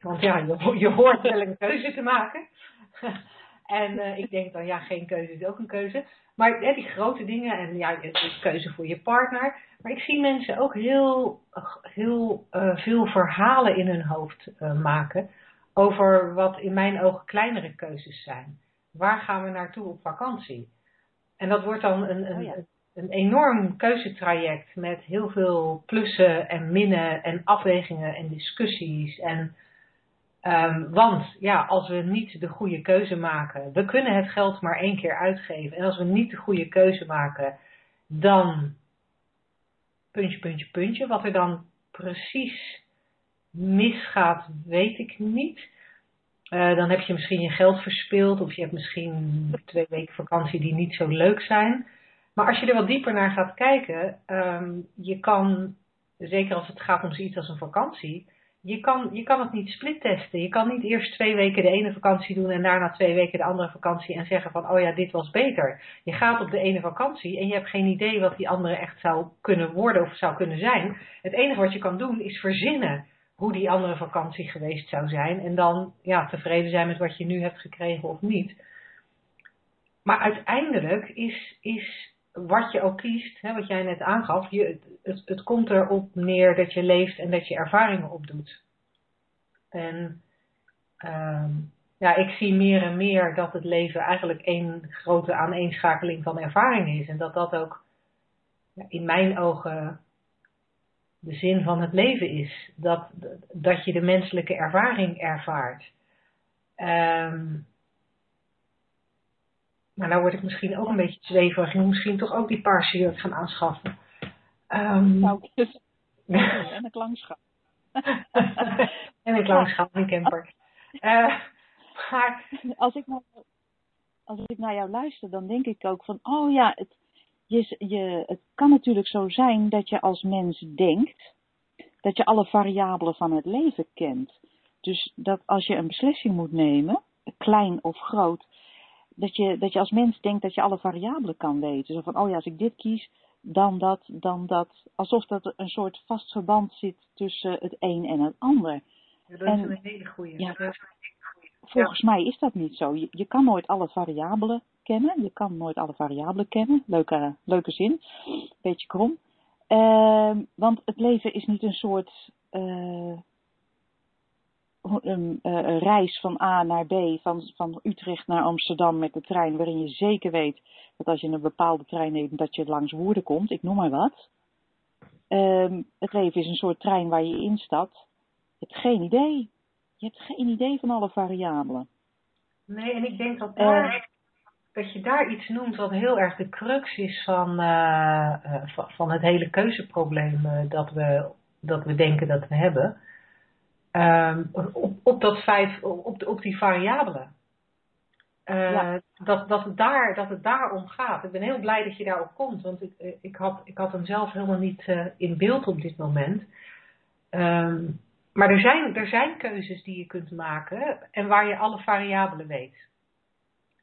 Want ja, je, je hoort wel een keuze te maken. en eh, ik denk dan, ja, geen keuze is ook een keuze. Maar hè, die grote dingen, en ja, het is keuze voor je partner. Maar ik zie mensen ook heel, heel eh, veel verhalen in hun hoofd eh, maken over wat in mijn ogen kleinere keuzes zijn. Waar gaan we naartoe op vakantie? En dat wordt dan een, een, Oh ja. een enorm keuzetraject met heel veel plussen en minnen en afwegingen en discussies. En, ehm, want ja, als we niet de goede keuze maken, we kunnen het geld maar één keer uitgeven. En als we niet de goede keuze maken, dan puntje, puntje, puntje. Wat er dan precies misgaat, weet ik niet. Eh, dan heb je misschien je geld verspild of je hebt misschien twee weken vakantie die niet zo leuk zijn. Maar als je er wat dieper naar gaat kijken, ehm, je kan, zeker als het gaat om zoiets als een vakantie, je kan, je kan het niet splittesten. Je kan niet eerst twee weken de ene vakantie doen en daarna twee weken de andere vakantie en zeggen van, oh ja, dit was beter. Je gaat op de ene vakantie en je hebt geen idee wat die andere echt zou kunnen worden of zou kunnen zijn. Het enige wat je kan doen is verzinnen hoe die andere vakantie geweest zou zijn. En dan ja, tevreden zijn met wat je nu hebt gekregen of niet. Maar uiteindelijk is, is wat je ook kiest, hè, wat jij net aangaf, je, het, het, komt erop neer dat je leeft en dat je ervaringen opdoet. En ehm, ja, ik zie meer en meer dat het leven eigenlijk één grote aaneenschakeling van ervaringen is. En dat dat ook ja, in mijn ogen de zin van het leven is. Dat, dat je de menselijke ervaring ervaart. Ehm, maar nou word ik misschien ook een beetje zweverig. Ik moet misschien toch ook die paarse jurk gaan aanschaffen. Ehm, Nou, dus, en een klankschap. en ik langschap een camper. Eh, maar Als ik, naar, als ik naar jou luister, dan denk ik ook van, oh ja, het, je, je, het kan natuurlijk zo zijn dat je als mens denkt dat je alle variabelen van het leven kent. Dus dat als je een beslissing moet nemen, klein of groot, dat je, dat je als mens denkt dat je alle variabelen kan weten. Zo van, oh ja, als ik dit kies, dan dat, dan dat. Alsof dat een soort vast verband zit tussen het een en het ander. dat is En- een hele goede. Ja. Volgens mij is dat niet zo. Je, je kan nooit alle variabelen kennen. Je kan nooit alle variabelen kennen. Leuke, leuke zin. Beetje krom. Ehm, want het leven is niet een soort eh, een, eh, een reis van A naar B, van, van Utrecht naar Amsterdam met de trein, waarin je zeker weet dat als je een bepaalde trein neemt, dat je langs Woerden komt. Ik noem maar wat. Ehm, het leven is een soort trein waar je instapt. Je hebt geen idee. Je hebt geen idee van alle variabelen. Nee, en ik denk dat, Eh. dat je daar iets noemt wat heel erg de crux is van, eh, van, van het hele keuzeprobleem dat, we, dat we denken dat we hebben. Ehm, op, op dat feit, op, op die variabelen. Eh, Ja. dat, dat, het daar, dat het daar om gaat. Ik ben heel blij dat je daarop komt, want ik, eh, ik, had, ik had hem zelf helemaal niet eh, in beeld op dit moment. Ehm, maar er zijn, er zijn keuzes die je kunt maken en waar je alle variabelen weet.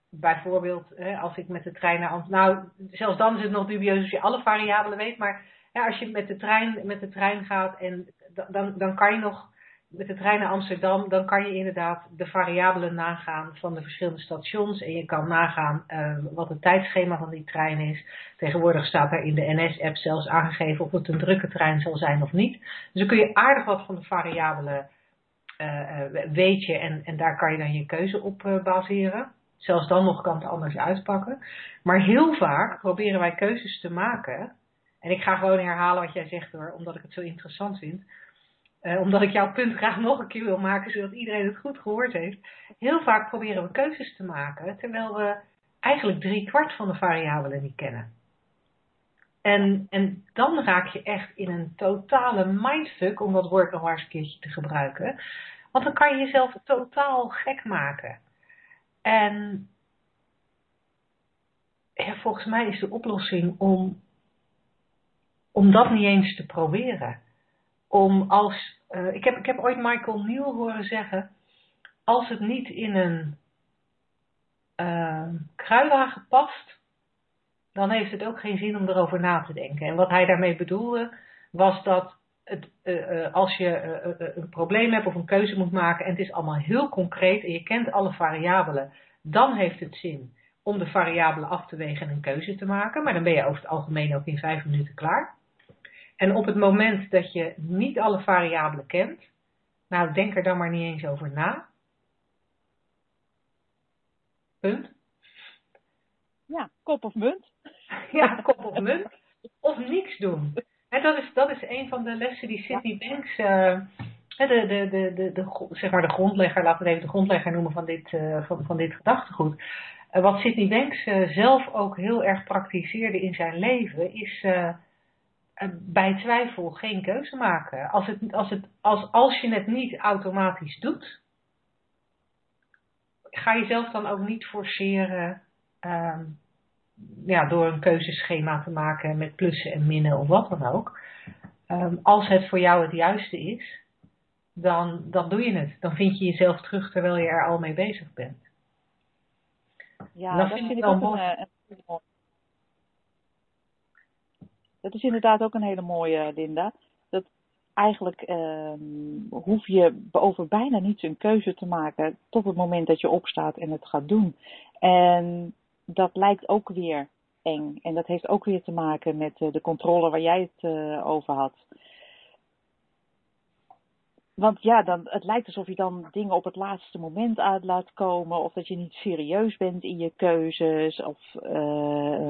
Bijvoorbeeld, hè, als ik met de trein naar Amsterdam. Nou, zelfs dan is het nog dubieus als je alle variabelen weet. Maar ja, als je met de trein, met de trein gaat en da- dan, dan kan je nog met de trein naar Amsterdam, dan kan je inderdaad de variabelen nagaan van de verschillende stations. En je kan nagaan eh, wat het tijdschema van die trein is. Tegenwoordig staat er in de NS-app zelfs aangegeven of het een drukke trein zal zijn of niet. Dus dan kun je aardig wat van de variabelen eh, weet en, en daar kan je dan je keuze op baseren. Zelfs dan nog kan het anders uitpakken. Maar heel vaak proberen wij keuzes te maken. En ik ga gewoon herhalen wat jij zegt hoor, omdat ik het zo interessant vind. Eh, omdat ik jouw punt graag nog een keer wil maken, zodat iedereen het goed gehoord heeft. Heel vaak proberen we keuzes te maken, terwijl we eigenlijk drie kwart van de variabelen niet kennen. En, en dan raak je echt in een totale mindfuck, om dat woord nog maar eens een keertje te gebruiken. Want dan kan je jezelf totaal gek maken. En volgens mij is de oplossing om, om dat niet eens te proberen. Om als, uh, ik, heb, ik heb ooit Michael Neal horen zeggen, als het niet in een uh, kruiwagen past, dan heeft het ook geen zin om erover na te denken. En wat hij daarmee bedoelde, was dat het, uh, als je een probleem hebt of een keuze moet maken en het is allemaal heel concreet en je kent alle variabelen, dan heeft het zin om de variabelen af te wegen en een keuze te maken. Maar dan ben je over het algemeen ook in vijf minuten klaar. En op het moment dat je niet alle variabelen kent, nou denk er dan maar niet eens over na. Punt. Ja, kop of munt. ja, kop of munt. Of niks doen. En dat is, dat is een van de lessen die Sydney Banks, uh, de, de, de, de, de, zeg maar de grondlegger, laten we het even de grondlegger noemen van dit, uh, van, van dit gedachtegoed. Uh, wat Sydney Banks zelf ook heel erg praktiseerde in zijn leven, is bij twijfel geen keuze maken. Als, het, als, het, als, als je het niet automatisch doet, ga je zelf dan ook niet forceren um, ja, door een keuzeschema te maken met plussen en minnen of wat dan ook. Um, als het voor jou het juiste is, dan, dan doe je het. Dan vind je jezelf terug terwijl je er al mee bezig bent. Ja, dat, vind ik ook mooi. Een, een, dat is inderdaad ook een hele mooie, Linda. Dat eigenlijk ehm, hoef je over bijna niets een keuze te maken tot het moment dat je opstaat en het gaat doen. En dat lijkt ook weer eng. En dat heeft ook weer te maken met uh, de controle waar jij het uh, over had. Want ja, dan, het lijkt alsof je dan dingen op het laatste moment uit laat komen. Of dat je niet serieus bent in je keuzes. Of uh,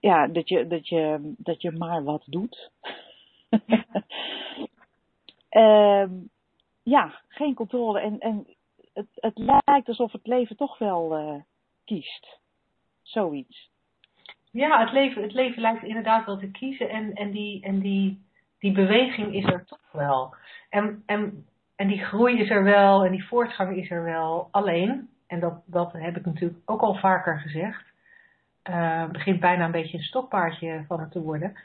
ja, dat je, dat, je, dat je maar wat doet. um, ja, geen controle. En, en het, het lijkt alsof het leven toch wel uh, kiest. Zoiets. Ja, het leven, het leven lijkt inderdaad wel te kiezen. En, en, die, en die, die beweging is er toch wel. En, en, en die groei is er wel. En die voortgang is er wel. Alleen, en dat, dat heb ik natuurlijk ook al vaker gezegd uh, begint bijna een beetje een stokpaardje van het te worden.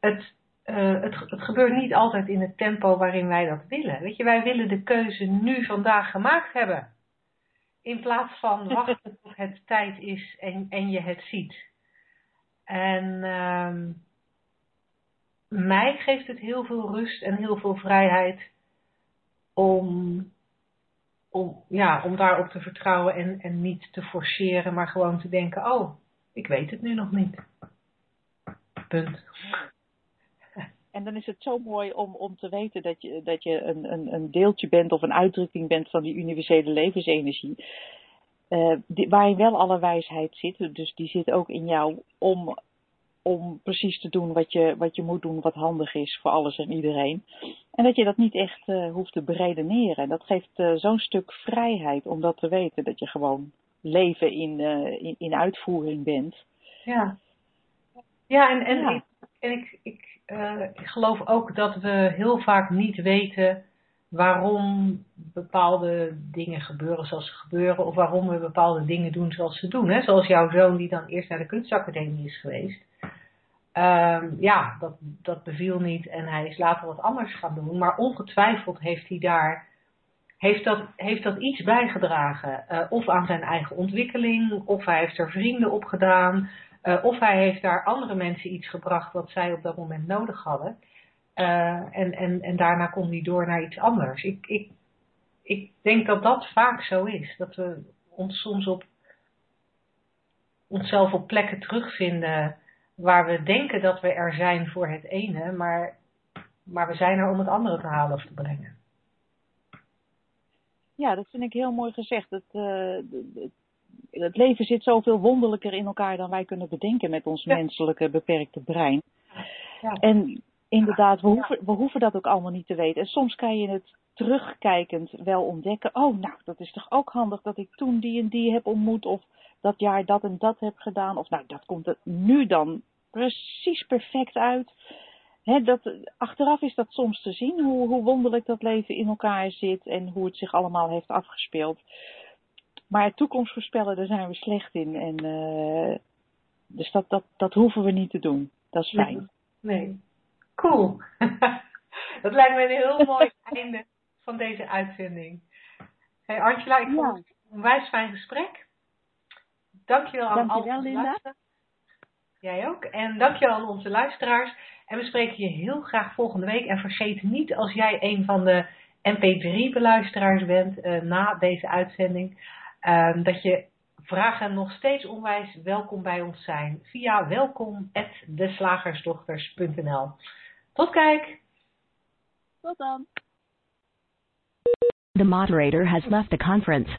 Het, uh, het, het, gebeurt niet altijd in het tempo waarin wij dat willen. Weet je, wij willen de keuze nu vandaag gemaakt hebben. In plaats van wachten tot het tijd is en, en je het ziet. En uh, mij geeft het heel veel rust en heel veel vrijheid om, om, ja, om daarop te vertrouwen en, en niet te forceren, maar gewoon te denken, oh, ik weet het nu nog niet. Punt. En dan is het zo mooi om, om te weten dat je, dat je een, een, een deeltje bent of een uitdrukking bent van die universele levensenergie. Die, waarin wel alle wijsheid zit. Dus die zit ook in jou om, om precies te doen wat je, wat je moet doen, wat handig is voor alles en iedereen. En dat je dat niet echt uh, hoeft te beredeneren. Dat geeft uh, zo'n stuk vrijheid om dat te weten. Dat je gewoon leven in, uh, in, in, uitvoering bent. Ja, ja en, en, ja. Ik, en ik, ik, uh, ik geloof ook dat we heel vaak niet weten waarom bepaalde dingen gebeuren zoals ze gebeuren. Of waarom we bepaalde dingen doen zoals ze doen. Hè? Zoals jouw zoon die dan eerst naar de kunstacademie is geweest. Um, ja, dat, dat beviel niet en hij is later wat anders gaan doen. Maar ongetwijfeld heeft hij daar heeft dat, heeft dat iets bijgedragen. Uh, of aan zijn eigen ontwikkeling, of hij heeft er vrienden op gedaan, uh, of hij heeft daar andere mensen iets gebracht wat zij op dat moment nodig hadden. Uh, en, en, en daarna kon hij door naar iets anders. Ik, ik, ik denk dat dat vaak zo is. Dat we ons soms op onszelf op plekken terugvinden waar we denken dat we er zijn voor het ene, maar, maar we zijn er om het andere te halen of te brengen. Ja, dat vind ik heel mooi gezegd. Het, uh, het leven zit zoveel wonderlijker in elkaar dan wij kunnen bedenken met ons ja. menselijke beperkte brein. Ja. En inderdaad, we hoeven, we hoeven dat ook allemaal niet te weten. En soms kan je het terugkijkend wel ontdekken. Oh, nou, dat is toch ook handig dat ik toen die en die heb ontmoet. Of dat jaar dat en dat heb gedaan. Of nou, dat komt er nu dan precies perfect uit. He, dat, achteraf is dat soms te zien, hoe, hoe wonderlijk dat leven in elkaar zit en hoe het zich allemaal heeft afgespeeld. Maar toekomst voorspellen, daar zijn we slecht in. En, uh, dus dat, dat, dat hoeven we niet te doen. Dat is fijn. Nee. nee. Cool. dat lijkt me een heel mooi einde van deze uitzending. Hey Angela, ik vond het een wijs fijn gesprek. Dankjewel aan Dankjewel, alle Linda. Jij ook. En dankjewel aan onze luisteraars. En we spreken je heel graag volgende week. En vergeet niet als jij een van de MP3-beluisteraars bent uh, na deze uitzending, uh, dat je vragen nog steeds onwijs welkom bij ons zijn via welkom@deslagersdochters.nl. Tot kijk. Tot dan. The moderator has left the conference.